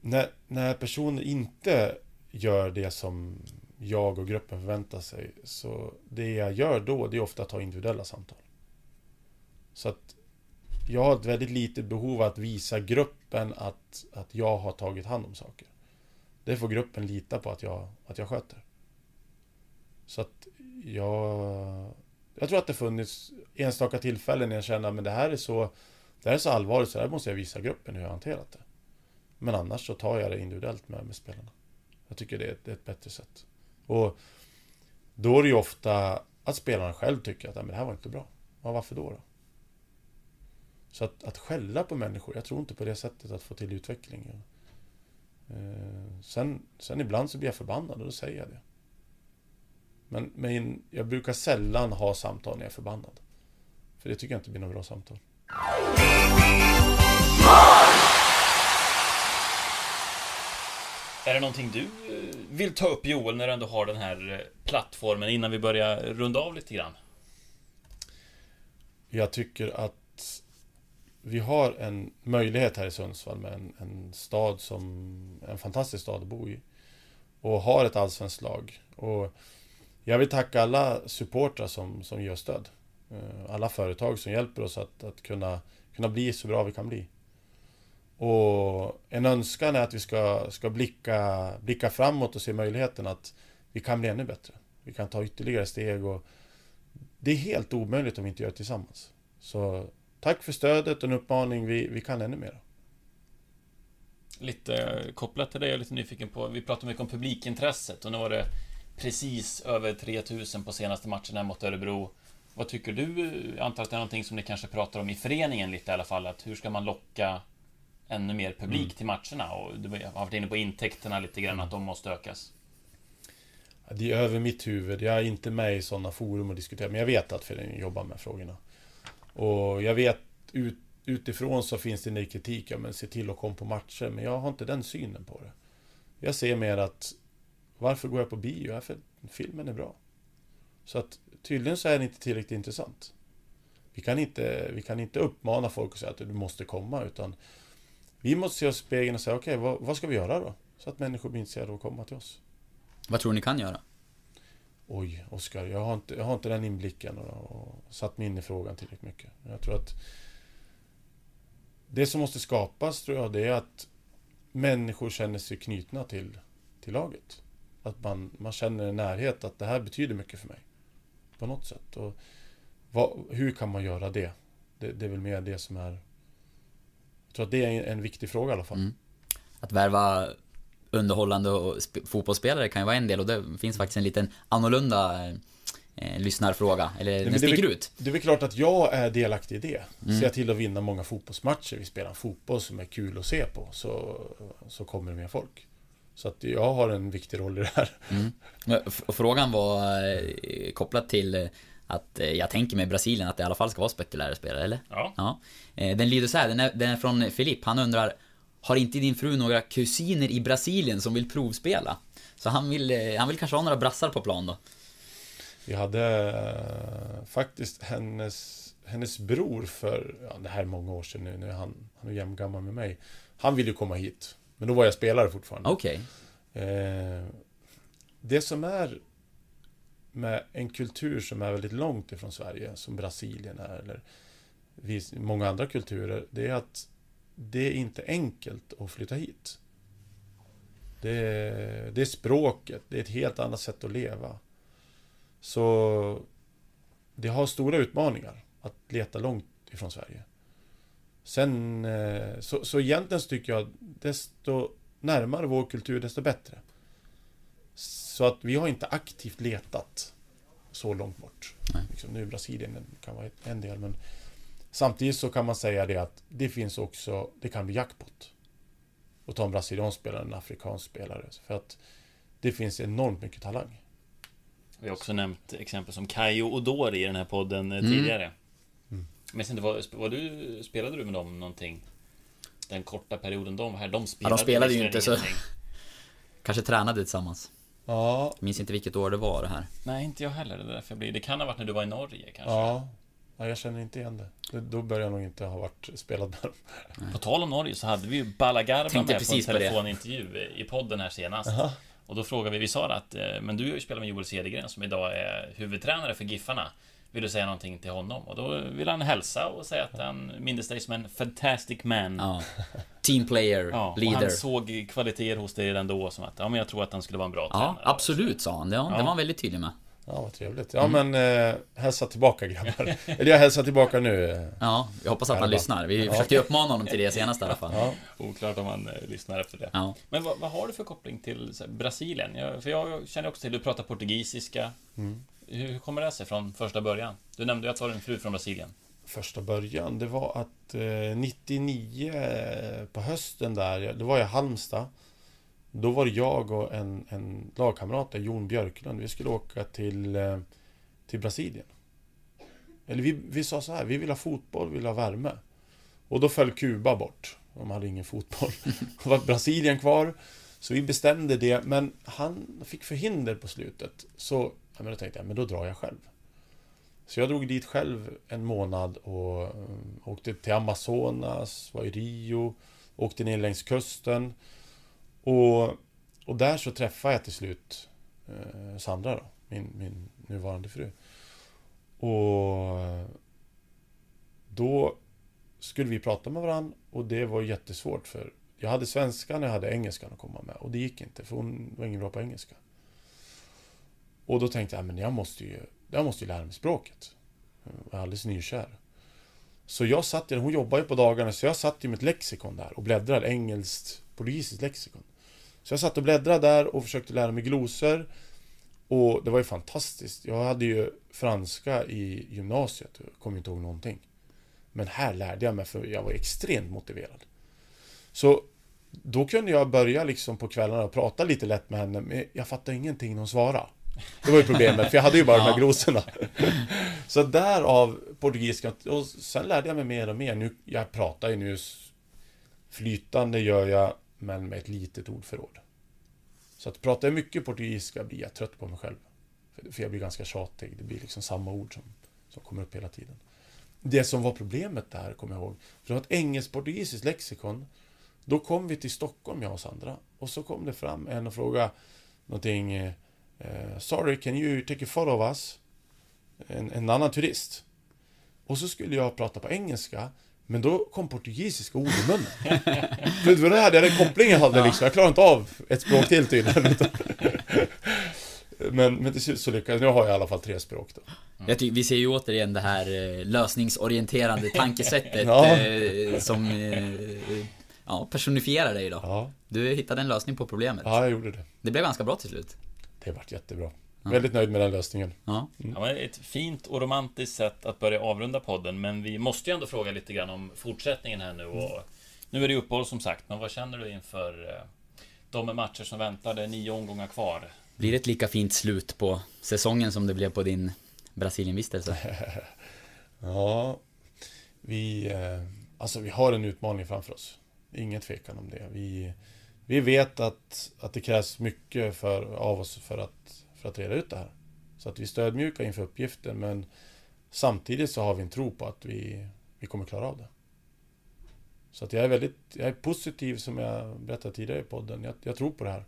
När, när personer inte gör det som jag och gruppen förväntar sig, så det jag gör då, det är ofta att ha individuella samtal. Så att jag har ett väldigt litet behov att visa gruppen att, att jag har tagit hand om saker. Det får gruppen lita på att jag, att jag sköter. Så att jag... Jag tror att det funnits enstaka tillfällen när jag känner att det här är så... Det här är så allvarligt så här måste jag visa gruppen hur jag har hanterat det. Men annars så tar jag det individuellt med, med spelarna. Jag tycker det är, ett, det är ett bättre sätt. Och då är det ju ofta att spelarna själv tycker att men det här var inte bra. Ja, varför då? då? Så att, att skälla på människor, jag tror inte på det sättet att få till utveckling. Eh, sen, sen ibland så blir jag förbannad och då säger jag det. Men, men jag brukar sällan ha samtal när jag är förbannad. För det tycker jag inte blir något bra samtal. Är det någonting du eh, vill ta upp Joel när du ändå har den här eh, plattformen innan vi börjar runda av lite grann? Jag tycker att vi har en möjlighet här i Sundsvall med en, en stad som en fantastisk stad att bo i. Och har ett allsvenskt lag. Och jag vill tacka alla supportrar som, som ger oss stöd. Eh, alla företag som hjälper oss att, att kunna, kunna bli så bra vi kan bli. Och en önskan är att vi ska, ska blicka, blicka framåt och se möjligheten att vi kan bli ännu bättre. Vi kan ta ytterligare steg och det är helt omöjligt om vi inte gör det tillsammans. Så tack för stödet och en uppmaning. Vi, vi kan ännu mer. Lite kopplat till det jag är lite nyfiken på. Vi pratade mycket om publikintresset och nu var det precis över 3000 på senaste matchen här mot Örebro. Vad tycker du? Jag antar att det är någonting som ni kanske pratar om i föreningen lite i alla fall. Att hur ska man locka ännu mer publik till matcherna? Och du har varit inne på intäkterna lite grann, att de måste ökas. Det är över mitt huvud. Jag är inte med i sådana forum och diskuterar. Men jag vet att föreningen jobbar med frågorna. Och jag vet ut, utifrån så finns det en kritik. Ja, men se till att komma på matcher. Men jag har inte den synen på det. Jag ser mer att varför går jag på bio? Ja, för filmen är bra. Så att tydligen så är det inte tillräckligt intressant. Vi kan inte, vi kan inte uppmana folk och säga att du måste komma. Utan vi måste se oss i spegeln och säga okej, vad, vad ska vi göra då? Så att människor blir intresserade av att komma till oss. Vad tror ni kan göra? Oj, Oskar, jag har inte, jag har inte den inblicken och, och satt mig in i frågan tillräckligt mycket. Jag tror att det som måste skapas, tror jag, det är att människor känner sig knutna till, till laget. Att man, man känner en närhet, att det här betyder mycket för mig. På något sätt. Och vad, hur kan man göra det? det? Det är väl mer det som är... Jag tror att det är en, en viktig fråga i alla fall. Mm. Att värva underhållande och sp- fotbollsspelare kan ju vara en del och det finns faktiskt en liten annorlunda eh, lyssnarfråga, eller men den det sticker väl- ut. Det är väl klart att jag är delaktig i det. Mm. Ser jag till att vinna många fotbollsmatcher, vi spelar en fotboll som är kul att se på, så, så kommer det mer folk. Så att jag har en viktig roll i det här. F- Frågan var eh, kopplat till eh, att eh, jag tänker mig Brasilien att det i alla fall ska vara spekulära spelare, eller? Ja. Ja. Eh, Den lyder så här, den är, den är från Filip. Han undrar Har inte din fru några kusiner i Brasilien som vill provspela? Så han vill, eh, han vill kanske ha några brassar på plan då. Vi hade eh, faktiskt hennes, hennes bror för, ja, det här är många år sedan nu, nu är han, han är jämngammal med mig. Han ville ju komma hit, men då var jag spelare fortfarande. Okej. Eh, det som är med en kultur som är väldigt långt ifrån Sverige, som Brasilien är, eller många andra kulturer, det är att det är inte enkelt att flytta hit. Det är, det är språket, det är ett helt annat sätt att leva. Så det har stora utmaningar att leta långt ifrån Sverige. Sen, eh, så, så egentligen så tycker jag desto närmare vår kultur, desto bättre. Så att vi har inte aktivt letat så långt bort. Liksom, nu Brasilien kan vara en del, men samtidigt så kan man säga det att det finns också, det kan bli jackpot. Och ta en brasiliansk spelare, en afrikansk spelare. För att det finns enormt mycket talang. Vi har också nämnt exempel som Kayo Odori i den här podden eh, Mm. tidigare. Men inte, vad, vad du, spelade du med dem någonting? Den korta perioden de var här, de spelade, spelade ju inte så-. Kanske tränade tillsammans. Ja, Minns inte vilket år det var det här. Nej, inte jag heller. Det, är därför jag blir... det kan ha varit när du var i Norge kanske. ja. Ja jag känner inte igen det. Då börjar jag nog inte ha varit spelad med dem. På tal om Norge så hade vi ju Balagarba Tänkte med på en telefonintervju i podden här senast. Och då frågade vi, vi sa att eh, men du har ju spelat med Joel Cedergren som idag är huvudtränare för Giffarna. Vill du säga någonting till honom? Och då vill han hälsa och säga att han mindes dig som en fantastic man. Ja. Team player, Ja, och leader. han såg kvaliteter hos dig redan då som att ja, men jag tror att han skulle vara en bra Ja, tränare. absolut sa han. Det, ja, det Ja. var han väldigt tydlig med. Ja, vad trevligt. Ja, men eh, hälsa tillbaka grabbar. Eller jag hälsar tillbaka nu. eh. Ja, jag hoppas att han lyssnar. Vi försökte ju uppmana honom till det senast i alla fall. Ja. Oklart om han eh, lyssnar efter det. Ja. Men vad, vad har du för koppling till så här, Brasilien? Jag, för jag känner också till, du pratar portugisiska. Mm. Hur, hur kommer det sig från första början? Du nämnde ju att du har en fru från Brasilien. Första början, det var att eh, 99 eh, på hösten där, det var jag i Halmstad. Då var det jag och en, en lagkamrat, där, Jon Björklund. Vi skulle åka till, eh, till Brasilien. Eller vi, vi sa så här, vi vill ha fotboll, vi vill ha värme. Och då föll Kuba bort. De hade ingen fotboll. Då var Brasilien kvar. Så vi bestämde det, men han fick förhinder på slutet. Så ja, men då tänkte jag, men då drar jag själv. Så jag drog dit själv en månad och eh, åkte till Amazonas, var i Rio, åkte ner längs kusten. Och, och där så träffade jag till slut eh, Sandra då, min, min nuvarande fru. Och då skulle vi prata med varandra och det var jättesvårt för jag hade svenskan och jag hade engelskan att komma med och det gick inte för hon var ingen bra på engelska. Och då tänkte jag, men jag måste ju, jag måste ju lära mig språket. Jag var alldeles nykär. Så jag satt, hon jobbar ju på dagarna, så jag satt ju med ett lexikon där och bläddrade, engelskt, portugisiskt lexikon. Så jag satt och bläddrade där och försökte lära mig glosor. Och det var ju fantastiskt. Jag hade ju franska i gymnasiet, jag kommer inte ihåg någonting. Men här lärde jag mig, för jag var extremt motiverad. Så då kunde jag börja liksom på kvällarna och prata lite lätt med henne, men jag fattade ingenting hon svarade. Det var ju problemet, för jag hade ju bara de här Ja. glosorna. Så därav portugisiska, och sen lärde jag mig mer och mer. Nu, jag pratar ju nu flytande gör jag, men med ett litet ordförråd. Så att pratar jag mycket portugisiska blir jag trött på mig själv. För- jag blir ganska tjatig, det blir liksom samma ord som, som kommer upp hela tiden. Det som var problemet där, kommer jag ihåg, för det var ett engelsk-portugisiskt lexikon. Då kom vi till Stockholm, jag och Sandra. Och så kom det fram en och frågade någonting eh, eh Sorry, can you take a photo of us? En, en annan turist. Och så skulle jag prata på engelska men då kom portugisiska ord i munnen. För det var det här, den kopplingen jag hade liksom. Jag klarade inte av ett språk till tydligen. Men, men till slut så lyckades. Nu har jag i alla fall tre språk då. Jag ty- vi ser ju återigen det här eh, lösningsorienterande tankesättet Ja. eh, som eh, ja, personifierar dig då. Ja, Du hittade en lösning på problemet. ja jag gjorde det. Det blev ganska bra till slut. Det vart jättebra. Väldigt nöjd med den lösningen. Ja. Ja, men ett fint och romantiskt sätt att börja avrunda podden, men vi måste ju ändå fråga lite grann om fortsättningen här nu och Nu är det uppehåll som sagt, men vad känner du inför eh, de matcher som väntar? Det är nio omgångar kvar. Blir det ett lika fint slut på säsongen som det blev på din Brasilienvistelse? Ja, vi, eh, alltså vi har en utmaning framför oss. Ingen tvekan om det. Vi, vi vet att, att det krävs mycket för, av oss för att, för att reda ut det här. Så att vi är stödmjuka inför uppgiften, men samtidigt så har vi en tro på att vi, vi kommer klara av det. Så att jag är väldigt jag är positiv som jag berättade tidigare i podden. Jag, jag tror på det här.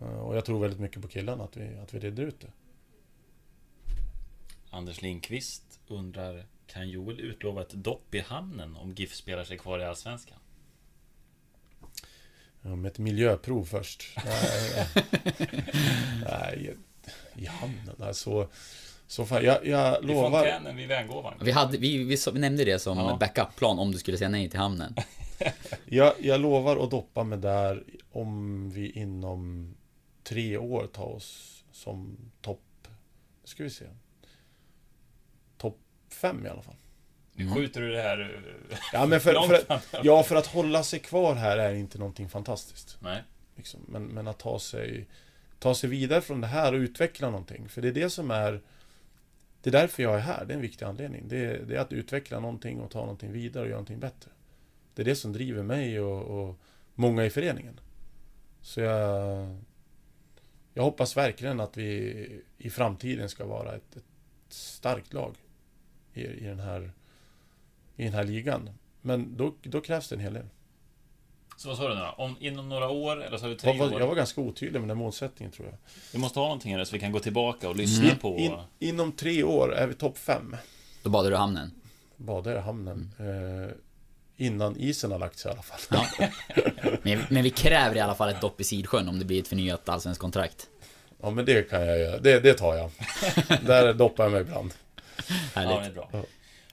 Eh, och jag tror väldigt mycket på killarna, att vi, att vi reder ut det. Anders Lindqvist undrar Kan Joel utlova ett dopp i hamnen om GIF spelar sig kvar i Allsvenskan? Ja, med ett miljöprov först. Nej, nej i hamnen. Alltså, så fan, jag, jag I lovar. fontänen vid Värngåvan? Vi, hade, vi, vi, vi nämnde det som Ja. backup-plan om du skulle säga nej till hamnen. Jag, jag lovar att doppa mig där om vi inom tre år tar oss som topp... Nu ska vi se. Topp fem i alla fall. Nu skjuter du det här... eh, Ja, men för, för, att, ja, för att hålla sig kvar här är inte någonting fantastiskt. Nej. Liksom. Men, men att ta sig, ta sig vidare från det här och utveckla någonting. För det är det som är... Det är därför jag är här. Det är en viktig anledning. Det är, det är att utveckla någonting och ta någonting vidare och göra någonting bättre. Det är det som driver mig och, och många i föreningen. Så jag... Jag hoppas verkligen att vi i framtiden ska vara ett, ett starkt lag i, i, den här, i den här ligan. Men då, då krävs det en hel del. Så vad sa du nu då? Om, inom några år, eller så har du tre Jag var, år? jag var ganska otydlig med den målsättningen tror jag. Vi måste ha någonting här så vi kan gå tillbaka och lyssna på... In, inom tre år är vi topp fem. Då badar du hamnen. Badar i hamnen. Eh, innan isen har lagt sig i alla fall. Ja. Men, men vi kräver i alla fall ett dopp i Sidsjön om det blir ett förnyat allsvenskt kontrakt. Ja men det kan jag göra. Det, det tar jag. Där doppar jag mig ibland. Härligt. Ja, det är bra.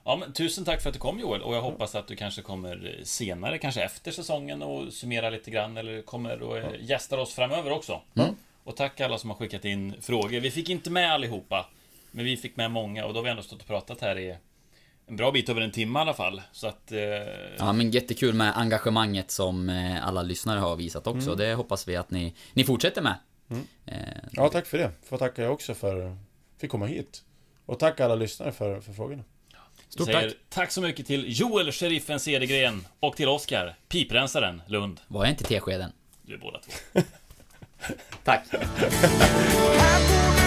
Ja, men tusen tack för att du kom Joel och jag hoppas att du kanske kommer senare, kanske efter säsongen och summerar lite grann eller kommer och eh, gästar oss framöver också. Och tack alla som har skickat in frågor. Vi fick inte med allihopa, men vi fick med många och då har vi ändå stått och pratat här i en bra bit över en timme i alla fall. Så att... Eh, Ja men jättekul med engagemanget som eh, alla lyssnare har visat också. Det hoppas vi att ni, ni fortsätter med. Eh, Ja tack för det. Får tacka jag också för att fick komma hit. Och tack alla lyssnare för, för frågorna. Vi säger tack så mycket till Joel, sheriffen Cedergren och till Oskar, piprensaren Lund. Var jag inte teskeden? Du är båda två. Tack.